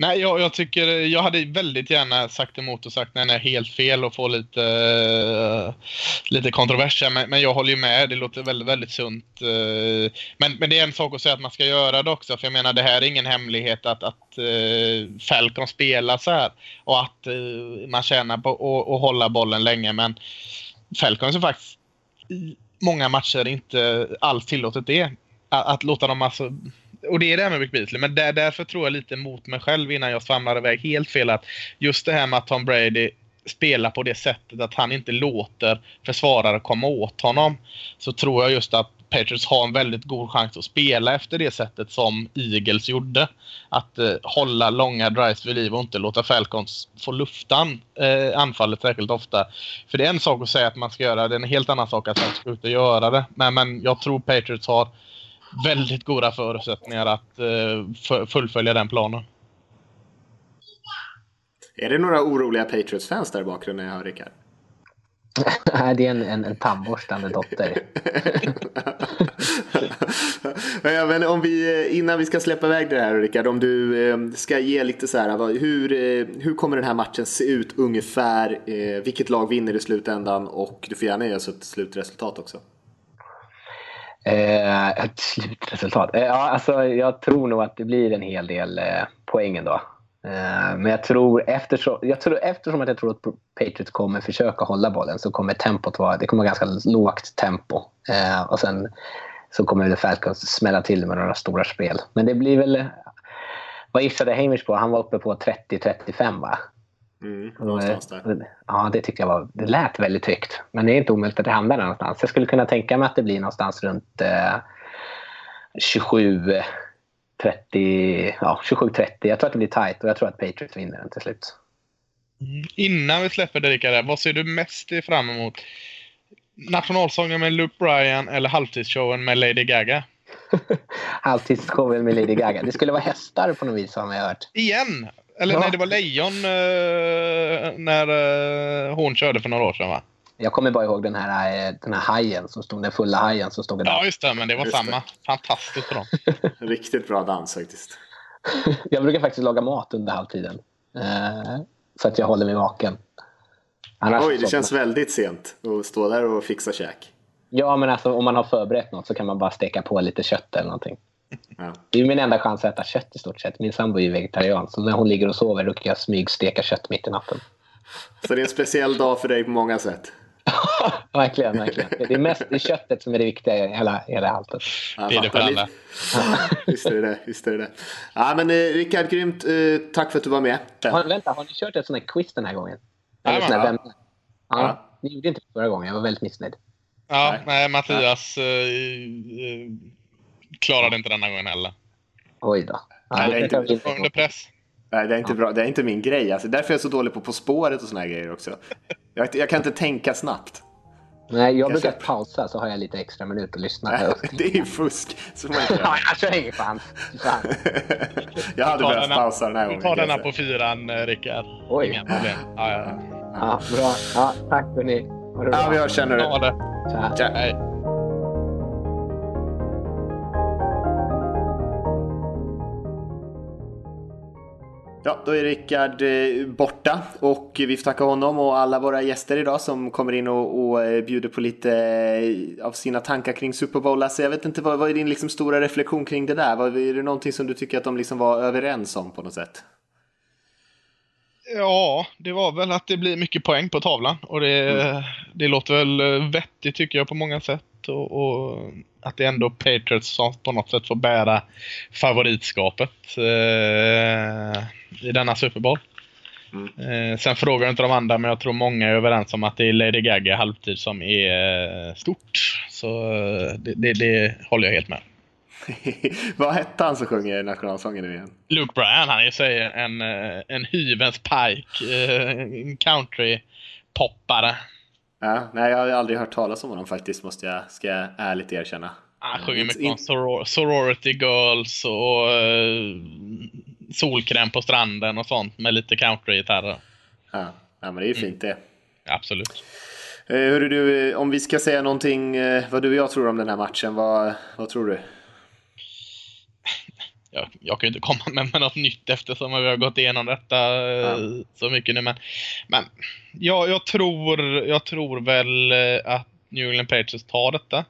Nej, jag, jag, tycker jag hade väldigt gärna sagt emot och sagt nej, nej, helt fel och få lite, uh, lite kontrovers. Men, men jag håller ju med. Det låter väldigt, väldigt sunt. Uh, men, men det är en sak att säga att man ska göra det också. För jag menar, det här är ingen hemlighet att, att uh, Falcon spelar så här och att uh, man tjänar på att, hålla bollen länge. Men Falcons är faktiskt i många matcher inte alls tillåtet det. Att, att låta dem alltså och det är det här med Rick Beasley, men där, därför tror jag lite mot mig själv innan jag svamlar iväg helt fel att just det här med att Tom Brady spelar på det sättet att han inte låter försvarare komma åt honom. Så tror jag just att Patriots har en väldigt god chans att spela efter det sättet som Eagles gjorde. Att eh, hålla långa drives vid liv och inte låta Falcons få luftan eh, anfallet särskilt ofta. För det är en sak att säga att man ska göra det, det är en helt annan sak att man ska ut och göra det. Men, men jag tror Patriots har väldigt goda förutsättningar att uh, fullfölja den planen. Är det några oroliga Patriots-fans där i bakgrunden jag hör Rickard? Nej, det är en, en, en tandborstande dotter. ja, men om vi, eh, innan vi ska släppa iväg det här Rickard, om du eh, ska ge lite så här, hur, hur kommer den här matchen se ut ungefär? vilket lag vinner i slutändan? Och du får gärna ge oss ett slutresultat också. Eh, ett slutresultat? Eh, ja, alltså, jag tror nog att det blir en hel del eh, poäng ändå. Eh, men jag tror, eftersom, jag tror eftersom att jag tror att Patriots kommer försöka hålla bollen så kommer tempot vara, det kommer vara ganska lågt tempo. Eh, och sen så kommer Falcons smälla till med några stora spel. Men det blir väl, vad gissade Hamish på? Han var uppe på 30-35 va? Mm, någonstans där. Ja, det tyckte jag var, det lät väldigt högt. Men det är inte omöjligt att det hamnar där någonstans. Jag skulle kunna tänka mig att det blir någonstans runt eh, 27 30, ja 27-30. Jag tror att det blir tight och jag tror att Patriots vinner den till slut. Mm. Innan vi släpper det Rickard, vad ser du mest fram emot? Nationalsången med Luke Bryan eller halvtidsshowen med Lady Gaga? halvtidsshowen med Lady Gaga. Det skulle vara hästar på något vis har man hört. Igen! Eller ja. nej, det var lejon eh, när eh, hon körde för några år sedan va? Jag kommer bara ihåg den här, eh, den här hajen som stod, den fulla hajen som stod där. Ja, just det, men det var just samma. Det. Fantastiskt bra. Riktigt bra dans faktiskt. jag brukar faktiskt laga mat under halvtiden. Eh, så att jag håller mig vaken. Annars Oj, det känns väldigt sent att stå där och fixa käk. Ja, men alltså om man har förberett något så kan man bara steka på lite kött eller någonting. Ja. Det är min enda chans att äta kött i stort sett. Min sambo är ju vegetarian, så när hon ligger och sover då kan jag smygsteka kött mitt i natten. Så det är en speciell dag för dig på många sätt? verkligen, verkligen. Det är mest det är köttet som är det viktiga i hela, hela alltet. det är det för alla. visst är det. Visst är det, det. Ja, men eh, Rickard, grymt. Eh, tack för att du var med. Har, vänta, har ni kört ett sånt här quiz den här gången? Eller ja, ja. ja. ja. Ni gjorde inte det förra gången. Jag var väldigt missnöjd. Ja, nej, nej Mattias eh, klarade inte denna gången heller. Oj då. Ja, Nej, det är inte, under press. Nej, det är inte bra. Det är inte min grej. Alltså, därför är jag så dålig på På spåret och såna här grejer också. Jag, jag kan inte tänka snabbt. Nej, jag brukar pausa så har jag lite extra minut att lyssna. Nej, det är ju fusk. Så man inte ja, jag kör ingen chans. jag hade behövt pausa den här gången. Vi tar denna på fyran, eh, Rickard. Oj. Inga problem. Ja, ja. ja bra. Ja, tack hörni. Ja, vi hörs sen. Ha det. Tja. Hej. Ja, då är Rickard eh, borta och vi får tacka honom och alla våra gäster idag som kommer in och, och eh, bjuder på lite eh, av sina tankar kring Super Bowl. Alltså, jag vet inte, vad, vad är din liksom stora reflektion kring det där? Vad, är det någonting som du tycker att de liksom var överens om på något sätt? Ja, det var väl att det blir mycket poäng på tavlan och det, mm. det låter väl vettigt tycker jag på många sätt. Och, och, att det är ändå Patriots som på något sätt får bära favoritskapet. Eh, i denna Super Bowl. Mm. Eh, sen frågar jag inte de andra, men jag tror många är överens om att det är Lady Gaga halvtid som är eh, stort. Så eh, det, det, det håller jag helt med. Vad hette han som sjunger nationalsången nu igen? Luke Bryan, han är ju sig en, eh, en hyvens pike. Eh, en country-poppare. Ja, nej, jag har aldrig hört talas om honom faktiskt, måste jag, ska jag ärligt erkänna. Han sjunger mycket om soror sorority girls och uh, solkräm på stranden och sånt med lite countrygitarrer. Ja, ja, men det är ju fint det. Absolut. Hörru du, om vi ska säga någonting vad du och jag tror om den här matchen, vad, vad tror du? Jag, jag kan ju inte komma med, med något nytt eftersom vi har gått igenom detta eh, ja. så mycket nu. Men, men ja, jag, tror, jag tror väl att New England Patriots tar detta.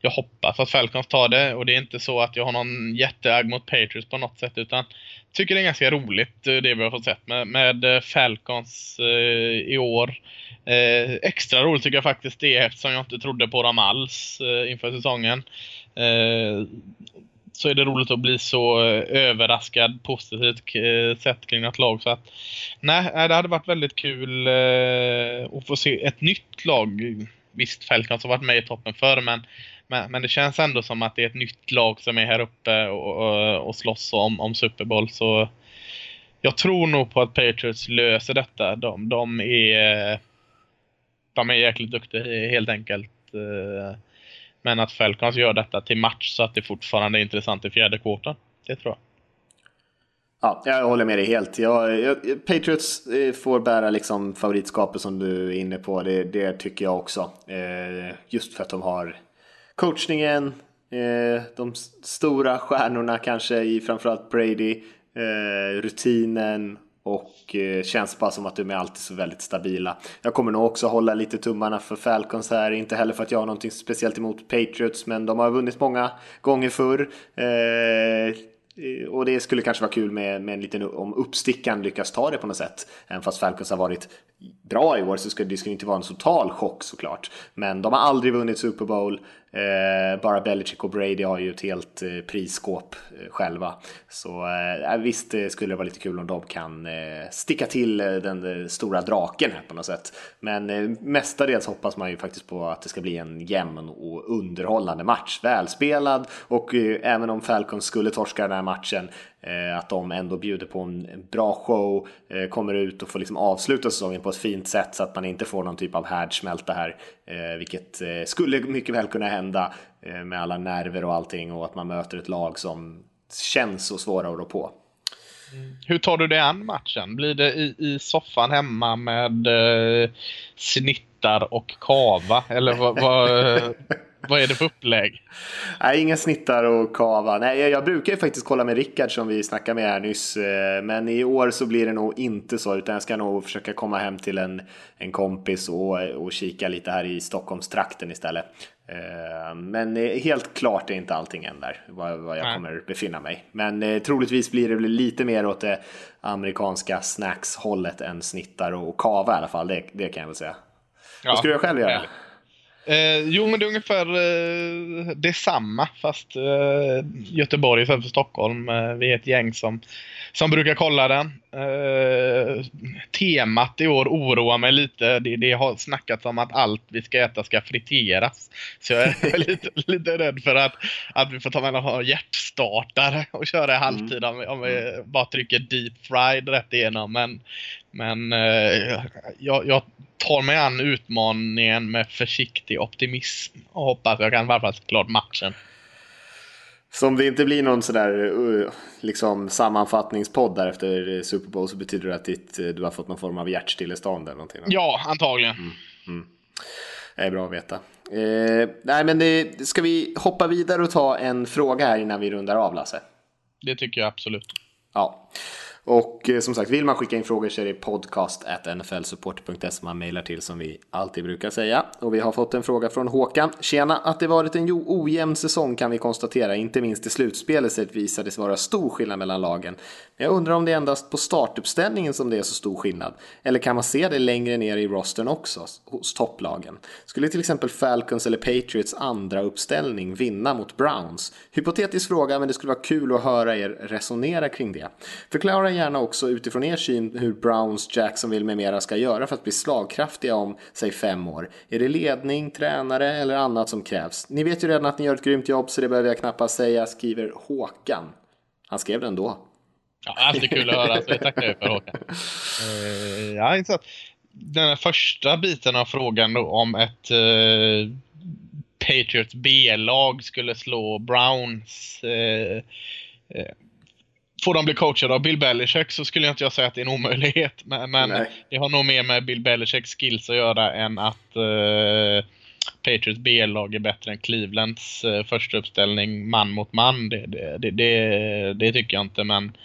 Jag hoppas att Falcons tar det och det är inte så att jag har någon jätteagg mot Patriots på något sätt utan tycker det är ganska roligt det vi har fått sett med, med Falcons eh, i år. Eh, extra roligt tycker jag faktiskt det eftersom jag inte trodde på dem alls eh, inför säsongen. Eh, så är det roligt att bli så eh, överraskad positivt eh, sett kring något lag. Så att, nej, eh, det hade varit väldigt kul eh, att få se ett nytt lag. Visst, Falcons har varit med i toppen förr, men, men, men, det känns ändå som att det är ett nytt lag som är här uppe och, och, och slåss om, om Super Bowl. Så jag tror nog på att Patriots löser detta. De, de är de är jäkligt duktiga helt enkelt. Eh, men att Falcons gör detta till match så att det fortfarande är intressant i fjärde kvarten. Det tror jag. Ja, jag håller med dig helt. Jag, jag, Patriots eh, får bära liksom favoritskapet som du är inne på. Det, det tycker jag också. Eh, just för att de har coachningen, eh, de stora stjärnorna kanske i framförallt Brady, eh, rutinen och eh, känns bara som att de är alltid så väldigt stabila. Jag kommer nog också hålla lite tummarna för Falcons här, inte heller för att jag har någonting speciellt emot Patriots, men de har vunnit många gånger förr. Eh, eh och det skulle kanske vara kul med, med en liten, om uppstickan lyckas ta det på något sätt. Även fast Falcons har varit bra i år så skulle det skulle inte vara en total chock såklart. Men de har aldrig vunnit Super Bowl. Eh, bara Belichick och Brady har ju ett helt eh, prisskåp eh, själva. Så eh, visst eh, skulle det vara lite kul om de kan eh, sticka till eh, den eh, stora draken här på något sätt. Men eh, mestadels hoppas man ju faktiskt på att det ska bli en jämn och underhållande match. Välspelad och eh, även om Falcons skulle torska den här matchen att de ändå bjuder på en bra show, kommer ut och får liksom avsluta säsongen på ett fint sätt så att man inte får någon typ av härdsmälta här. Vilket skulle mycket väl kunna hända med alla nerver och allting och att man möter ett lag som känns så svåra att rå på. Hur tar du dig an matchen? Blir det i, i soffan hemma med eh, snittar och kava? Eller vad, vad, vad är det för upplägg? Nej, inga snittar och kava. Nej, jag, jag brukar ju faktiskt kolla med Rickard som vi snackade med här nyss. Eh, men i år så blir det nog inte så, utan jag ska nog försöka komma hem till en, en kompis och, och kika lite här i Stockholmstrakten istället. Eh, men helt klart är inte allting än där, var, jag kommer befinna mig. Men eh, troligtvis blir det lite mer åt det amerikanska snackshållet än snittar och kava i alla fall, det, det kan jag väl säga. Ja. Vad skulle jag själv göra? Eh, jo, men det är ungefär eh, detsamma fast eh, Göteborg istället för Stockholm. Eh, vi är ett gäng som, som brukar kolla den. Eh, temat i år oroar mig lite. Det, det har snackats om att allt vi ska äta ska friteras. Så jag är lite, lite rädd för att, att vi får ta med någon hjärtstartare och köra i halvtid om, om vi mm. bara trycker deep fried rätt igenom. Men, men eh, jag, jag tar mig an utmaningen med försiktig optimism och hoppas jag kan fall klart matchen. Så om det inte blir någon sådär uh, liksom sammanfattningspodd där efter Super Bowl så betyder det att ditt, du har fått någon form av hjärtstillestånd eller någonting? Ja, antagligen. Mm, mm. Det är bra att veta. Eh, nej, men det, ska vi hoppa vidare och ta en fråga här innan vi rundar av, Lasse? Det tycker jag absolut. Ja. Och eh, som sagt, vill man skicka in frågor så är det podcast.nflsupport.se man mejlar till som vi alltid brukar säga. Och vi har fått en fråga från Håkan. Tjena, att det varit en ojämn säsong kan vi konstatera, inte minst i slutspelet visade sig vara stor skillnad mellan lagen. Men jag undrar om det är endast på startuppställningen som det är så stor skillnad? Eller kan man se det längre ner i rostern också, hos topplagen? Skulle till exempel Falcons eller Patriots andra uppställning vinna mot Browns? Hypotetisk fråga, men det skulle vara kul att höra er resonera kring det. Förklara gärna också utifrån er syn hur Browns, Jacksonville med mera ska göra för att bli slagkraftiga om, säg fem år. Är det ledning, tränare eller annat som krävs? Ni vet ju redan att ni gör ett grymt jobb så det behöver jag knappast säga, skriver Håkan. Han skrev den då. Ja, alltid kul att höra, så det tackar jag för Håkan. Uh, ja, intressant. Den första biten av frågan då om ett uh, Patriots B-lag skulle slå Browns uh, Får de bli coachade av Bill Belichick så skulle jag inte säga att det är en omöjlighet. Men, men det har nog mer med Bill Belichicks skills att göra än att uh, Patriots B-lag är bättre än Clevelands uh, första uppställning man mot man. Det, det, det, det, tycker jag inte men,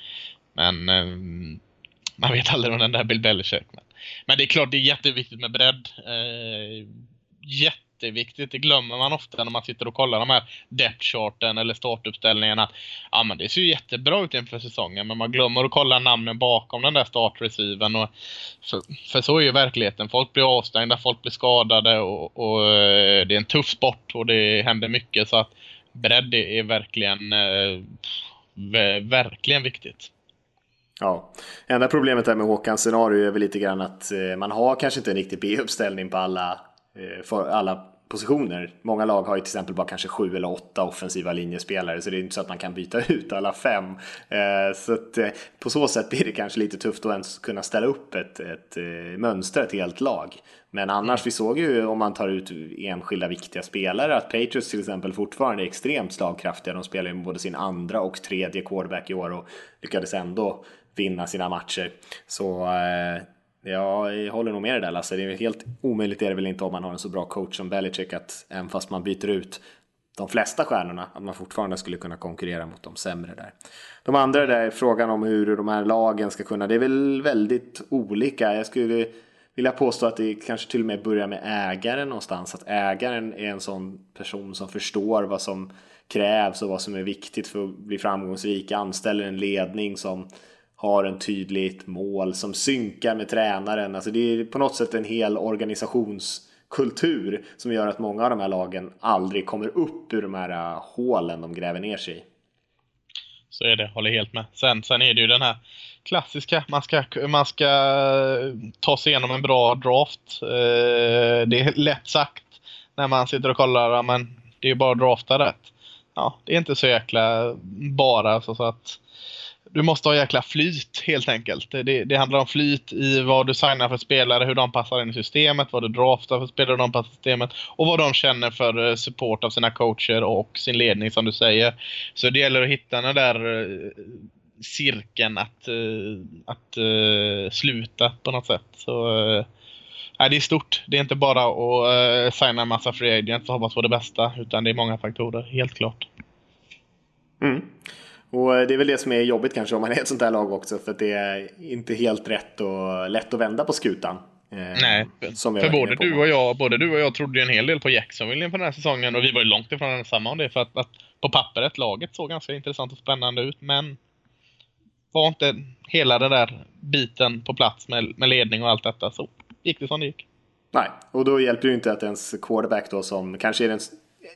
men uh, man vet aldrig om den där Bill Belichick. Men, men det är klart det är jätteviktigt med bredd. Uh, jätte jätteviktigt. Det glömmer man ofta när man sitter och kollar de här depth-charten eller startuppställningarna. Ja, men det ser ju jättebra ut inför säsongen, men man glömmer att kolla namnen bakom den där startreceiven. Och för, för så är ju verkligheten. Folk blir avstängda, folk blir skadade och, och eh, det är en tuff sport och det händer mycket. Så att bredd är verkligen, eh, verkligen viktigt. Ja, enda problemet där med Håkans scenario är väl lite grann att eh, man har kanske inte en riktig B-uppställning på alla, eh, för alla positioner. Många lag har ju till exempel bara kanske sju eller åtta offensiva linjespelare så det är inte så att man kan byta ut alla fem. Eh, så att eh, på så sätt blir det kanske lite tufft att ens kunna ställa upp ett, ett eh, mönster, ett helt lag. Men annars, vi såg ju om man tar ut enskilda viktiga spelare att Patriots till exempel fortfarande är extremt slagkraftiga. De spelar ju både sin andra och tredje quarterback i år och lyckades ändå vinna sina matcher. Så Ja, jag håller nog med dig där Lasse. Det är helt omöjligt är det väl inte om man har en så bra coach som Belichick att även fast man byter ut de flesta stjärnorna att man fortfarande skulle kunna konkurrera mot de sämre där. De andra där, frågan om hur de här lagen ska kunna, det är väl väldigt olika. Jag skulle vilja påstå att det kanske till och med börjar med ägaren någonstans. Att ägaren är en sån person som förstår vad som krävs och vad som är viktigt för att bli framgångsrik. Anställer en ledning som har en tydligt mål som synkar med tränaren. Alltså det är på något sätt en hel organisationskultur som gör att många av de här lagen aldrig kommer upp ur de här äh, hålen de gräver ner sig i. Så är det, håller helt med. Sen, sen är det ju den här klassiska, man ska, man ska äh, ta sig igenom en bra draft. Äh, det är lätt sagt när man sitter och kollar, men det är ju bara att drafta rätt. Ja, det är inte så jäkla bara så att du måste ha jäkla flyt helt enkelt. Det, det, handlar om flyt i vad du signar för spelare, hur de passar in i systemet, vad du draftar för spelare, hur de passar i systemet och vad de känner för eh, support av sina coacher och sin ledning som du säger. Så det gäller att hitta den där eh, cirkeln att, eh, att sluta på något sätt. Så, Nej, det är stort. Det är inte bara att signa en massa free agents och hoppas på det bästa, utan det är många faktorer, helt klart. Mm. Och eh, det är väl det som är jobbigt kanske om man är ett sånt här lag också för att det är inte helt rätt och lätt att vända på skutan. Eh, Nej, för både du, och jag, både du och jag trodde en hel del på Jacksonville inför den här säsongen och vi var ju långt ifrån ensamma om det för att, att på pappret laget såg ganska intressant och spännande ut men var inte hela den där biten på plats med, med ledning och allt detta så gick det som det gick. Nej, och då hjälper det ju inte att ens quarterback då som kanske är den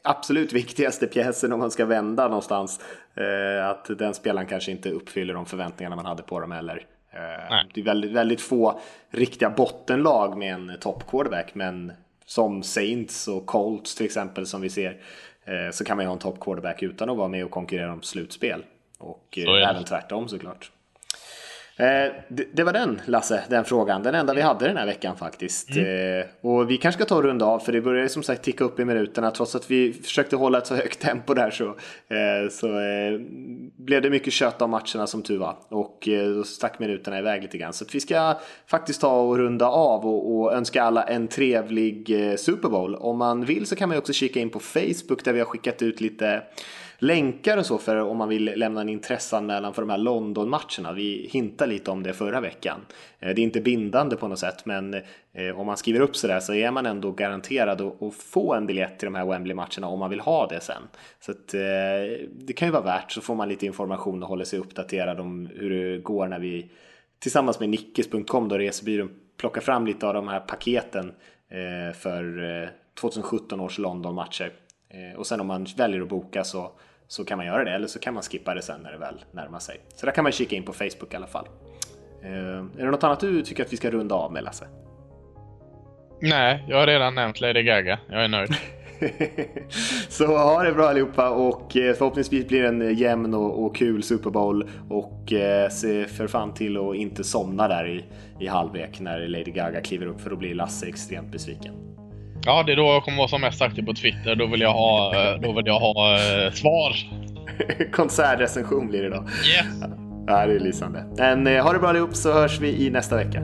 absolut viktigaste pjäsen om man ska vända någonstans. Eh, att den spelaren kanske inte uppfyller de förväntningarna man hade på dem heller. Eh, det är väldigt, väldigt få riktiga bottenlag med en top quarterback men som Saints och Colts till exempel som vi ser eh, så kan man ju ha en top quarterback utan att vara med och konkurrera om slutspel. Och även tvärtom såklart. Eh, det, var den Lasse, den frågan. Den enda vi hade den här veckan faktiskt. Mm. Eh, och vi kanske ska ta och runda av för det börjar som sagt ticka upp i minuterna. Trots att vi försökte hålla ett så högt tempo där så, eh, så blev det mycket kött av matcherna som tur var. Och då stack minuterna iväg lite grann. Så vi ska faktiskt ta och runda av och, och önska alla en trevlig Super Bowl. Om man vill så kan man också kika in på Facebook där vi har skickat ut lite länkar och så för om man vill lämna en intresseanmälan för de här London-matcherna. Vi hintade lite om det förra veckan. Eh, det är inte bindande på något sätt men eh, om man skriver upp sådär så är man ändå garanterad att få en biljett till de här Wembley-matcherna om man vill ha det sen. Så att, eh, det kan ju vara värt så får man lite information och håller sig uppdaterad om hur det går när vi tillsammans med Nickes.com då resebyrån plockar fram lite av de här paketen för 2017 års London-matcher. Och sen om man väljer att boka så så kan man göra det eller så kan man skippa det sen när det väl närmar sig. Så där kan man kika in på Facebook i alla fall. är det något annat du tycker att vi ska runda av med Lasse? Nej, jag har redan nämnt Lady Gaga. Jag är nöjd. Så ha det bra allihopa och eh, förhoppningsvis blir det en jämn och, och kul Super Bowl och eh, se för fan till att inte somna där i, i halvlek när Lady Gaga kliver upp för att bli Lasse extremt besviken. Ja, det är då jag kommer vara som mest aktiv på Twitter. Då vill jag ha, eh, då vill jag ha uh, svar. Konsertrecension blir det då. Yes! Ja, det är lysande. Men eh, ha det bra allihop så hörs vi i nästa vecka.